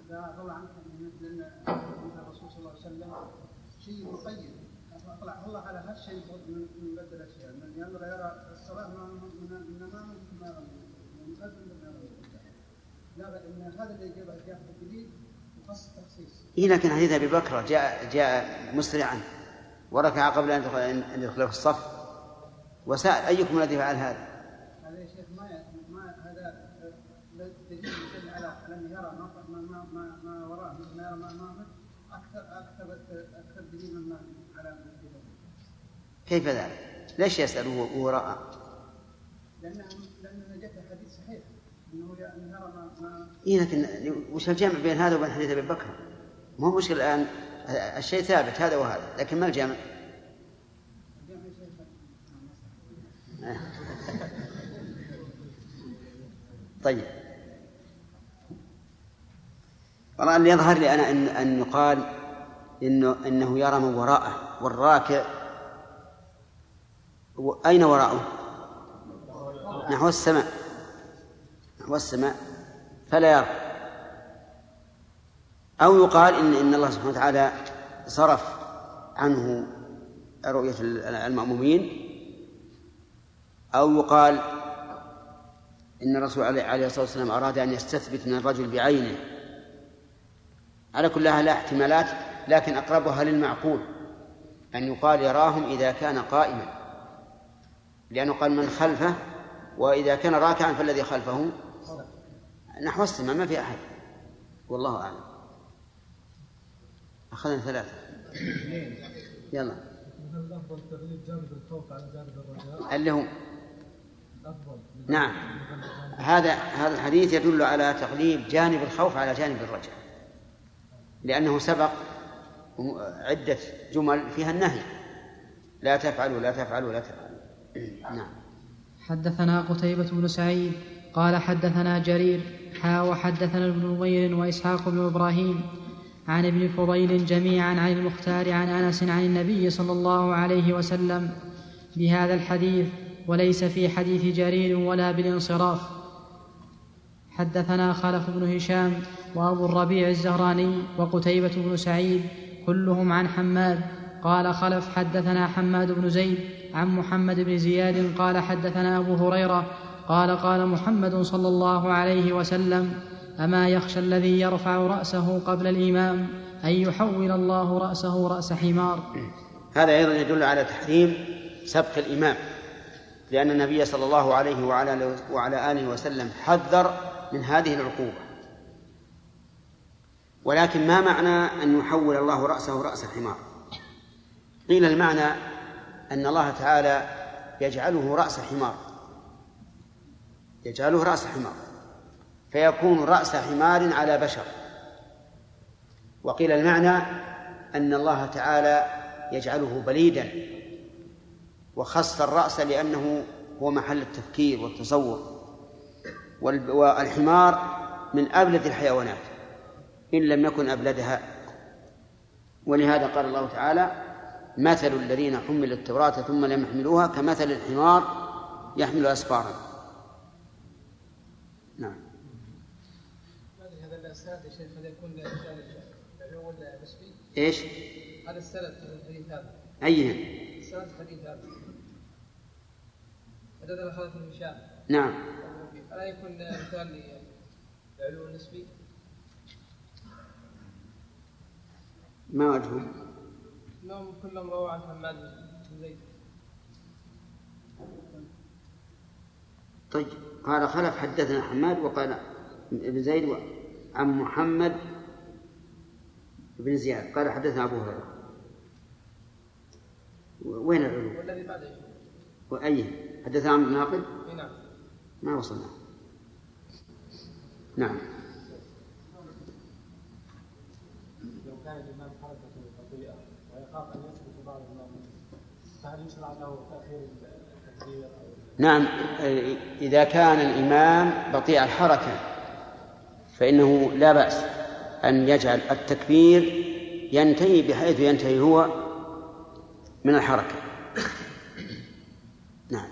لا روى عنه الرسول صلى الله عليه وسلم شيء مقيد. اطلع الله على من من من ان هذا اللي جاء تخصيص إيه لكن حديث أبي بكر جاء جاء مسرعا وركع قبل أن يدخل أن يدخل في الصف وسأل أيكم الذي فعل؟ هذا يا شيخ ما ي- ما هذا لا دليل يدل على على انه يرى ما ما ما ما, ما وراه مثل ما يرى ما امامه أكثر أكثر أكثر دليل مما على ما في ذلك. كيف ذلك؟ ليش يسأل وهو رأى؟ لأنه لأن جاء في حديث صحيح أنه يرى ما ما إيه لكن وش الجمع بين هذا وبين حديث أبي بكر؟ ما هو مشكلة الآن الشيء ثابت هذا وهذا لكن ما الجمع؟ <laughs> طيب والله اللي يظهر لي أنا أن أن يقال إنه إنه يرى من وراءه والراكع أين وراءه؟ نحو السماء. نحو السماء. فلا يرى. أو يقال إن إن الله سبحانه وتعالى صرف عنه رؤية المأمومين. أو يقال إن الرسول عليه الصلاة والسلام أراد أن يستثبت من الرجل بعينه. على كل هذا احتمالات لكن أقربها للمعقول. أن يقال يراهم إذا كان قائما. لأنه قال من خلفه وإذا كان راكعا فالذي خلفه. نحو السماء ما في أحد. والله أعلم. أخذنا ثلاثة. يلا؟ اللي الافضل نعم. هذا هذا الحديث يدل على تغليب جانب الخوف على جانب الرجاء. لأنه سبق عدة جمل فيها النهي. لا تفعلوا لا تفعلوا لا تفعلوا. نعم. حدثنا قتيبة بن سعيد قال حدثنا جرير حا وحدثنا ابن نمير وإسحاق بن إبراهيم عن ابن فضيل جميعا عن المختار عن أنس عن النبي صلى الله عليه وسلم بهذا الحديث وليس في حديث جرير ولا بالانصراف. حدثنا خلف بن هشام وأبو الربيع الزهراني وقتيبة بن سعيد كلهم عن حماد قال خلف حدثنا حماد بن زيد عن محمد بن زياد قال حدثنا أبو هريرة قال قال محمد صلى الله عليه وسلم أما يخشى الذي يرفع رأسه قبل الإمام أن يحول الله رأسه رأس حمار. هذا أيضا يدل على تحريم سبق الإمام لأن النبي صلى الله عليه وعلى وعلى آله وسلم حذر من هذه العقوبة. ولكن ما معنى أن يحول الله رأسه رأس الحمار قيل المعنى أن الله تعالى يجعله رأس حمار. يجعله رأس حمار. فيكون رأس حمار على بشر. وقيل المعنى أن الله تعالى يجعله بليدا. وخص الرأس لأنه هو محل التفكير والتصور. والحمار من أبلد الحيوانات إن لم يكن أبلدها. ولهذا قال الله تعالى مثل الذين حملوا التوراة ثم لم يحملوها كمثل الحمار يحمل أسفارا نعم هذا السند يا شيخ هل يكون العلو ولا نسبي؟ إيش؟ هذا السند الحديث هذا أيها؟ السند الحديث هذا حدثنا خالد بن هشام نعم ألا يكون مثال للعلو النسبي؟ ما وجهه؟ انهم كلهم رووا عن حماد. بن زيد طيب قال خلف حدثنا حماد وقال ابن زيد عن محمد بن زياد. قال حدثنا أبو هريرة. وين العلو؟ والذي بعده وأي؟ حدثنا عن ناقد؟ نعم. ما وصلنا. نعم لو كان الإمام حركته بطيئة ويخاف أن يسقط بعض المأمومين نعم إذا كان الإمام بطيء الحركة فإنه لا بأس أن يجعل التكبير ينتهي بحيث ينتهي هو من الحركة. نعم.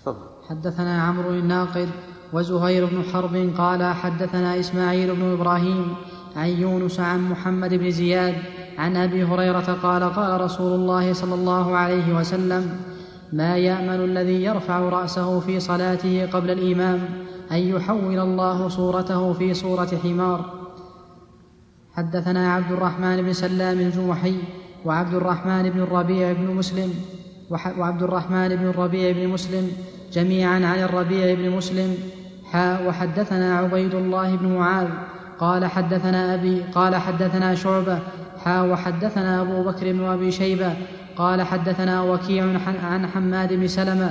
تفضل. حدثنا عمرو الناقد وزهير بن حرب قال حدثنا إسماعيل بن إبراهيم عن يونس عن محمد بن زياد عن أبي هريرة قال قال رسول الله صلى الله عليه وسلم ما يأمن الذي يرفع رأسه في صلاته قبل الإمام أن يحول الله صورته في صورة حمار. حدثنا عبد الرحمن بن سلام الجمحي وعبد الرحمن بن الربيع بن مسلم وعبد الرحمن بن الربيع بن مسلم جميعا عن الربيع بن مسلم. وحدثنا عبيد الله بن معاذ قال حدثنا أبي قال حدثنا شعبة حا وحدثنا أبو بكر بن أبي شيبة قال حدثنا وكيع عن حماد بن سلمة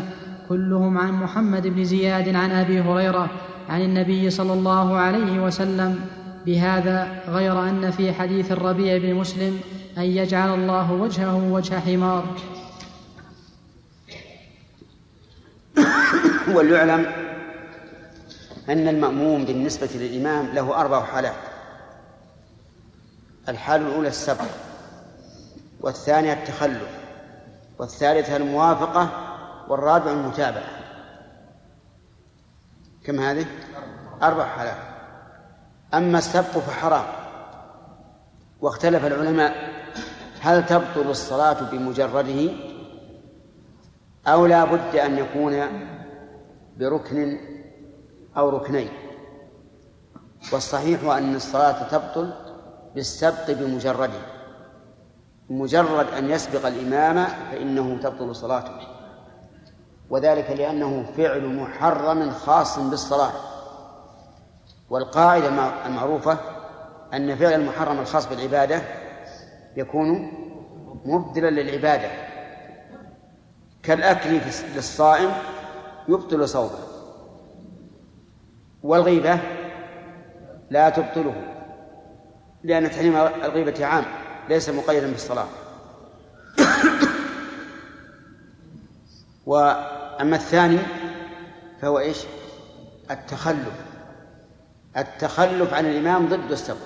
كلهم عن محمد بن زياد عن أبي هريرة عن النبي صلى الله عليه وسلم بهذا غير أن في حديث الربيع بن مسلم أن يجعل الله وجهه وجه حمار. وليعلم أن المأموم بالنسبة للإمام له أربع حالات. الحالة الأولى السبق والثانية التخلف والثالثة الموافقة والرابع المتابعة. كم هذه؟ أربع حالات. أما السبق فحرام. واختلف العلماء هل تبطل الصلاة بمجرده أو لا بد أن يكون بركن أو ركنين. والصحيح أن الصلاة تبطل بالسبق بمجرده. مجرد أن يسبق الإمام فإنه تبطل صلاته. وذلك لأنه فعل محرم خاص بالصلاة. والقاعدة المعروفة أن فعل المحرم الخاص بالعبادة يكون مبدلا للعبادة. كالأكل للصائم يبطل صومه. والغيبة لا تبطله لأن تحريم الغيبة عام ليس مقيدا بالصلاة. وأما الثاني فهو إيش؟ التخلف التخلف عن الإمام ضد السبق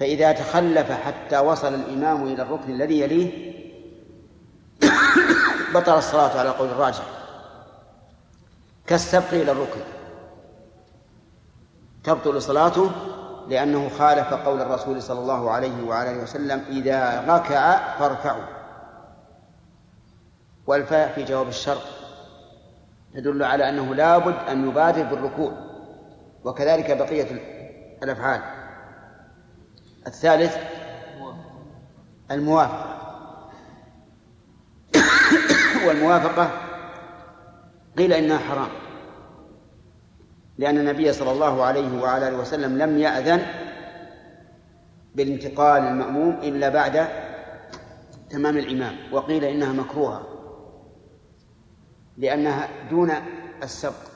فإذا تخلف حتى وصل الإمام إلى الركن الذي يليه بطل الصلاة على قول الراجح. كالسبق إلى الركن. تبطل صلاته لأنه خالف قول الرسول صلى الله عليه وعلى وسلم إذا ركع فاركعوا. والفاء في جواب الشرط تدل على أنه لابد أن يبادر بالركوع وكذلك بقية الأفعال. الثالث الموافقة. والموافقة قيل إنها حرام. لأن النبي صلى الله عليه وعلى آله وسلم لم يأذن بالانتقال المأموم إلا بعد تمام الإمام وقيل إنها مكروهة لأنها دون السبق.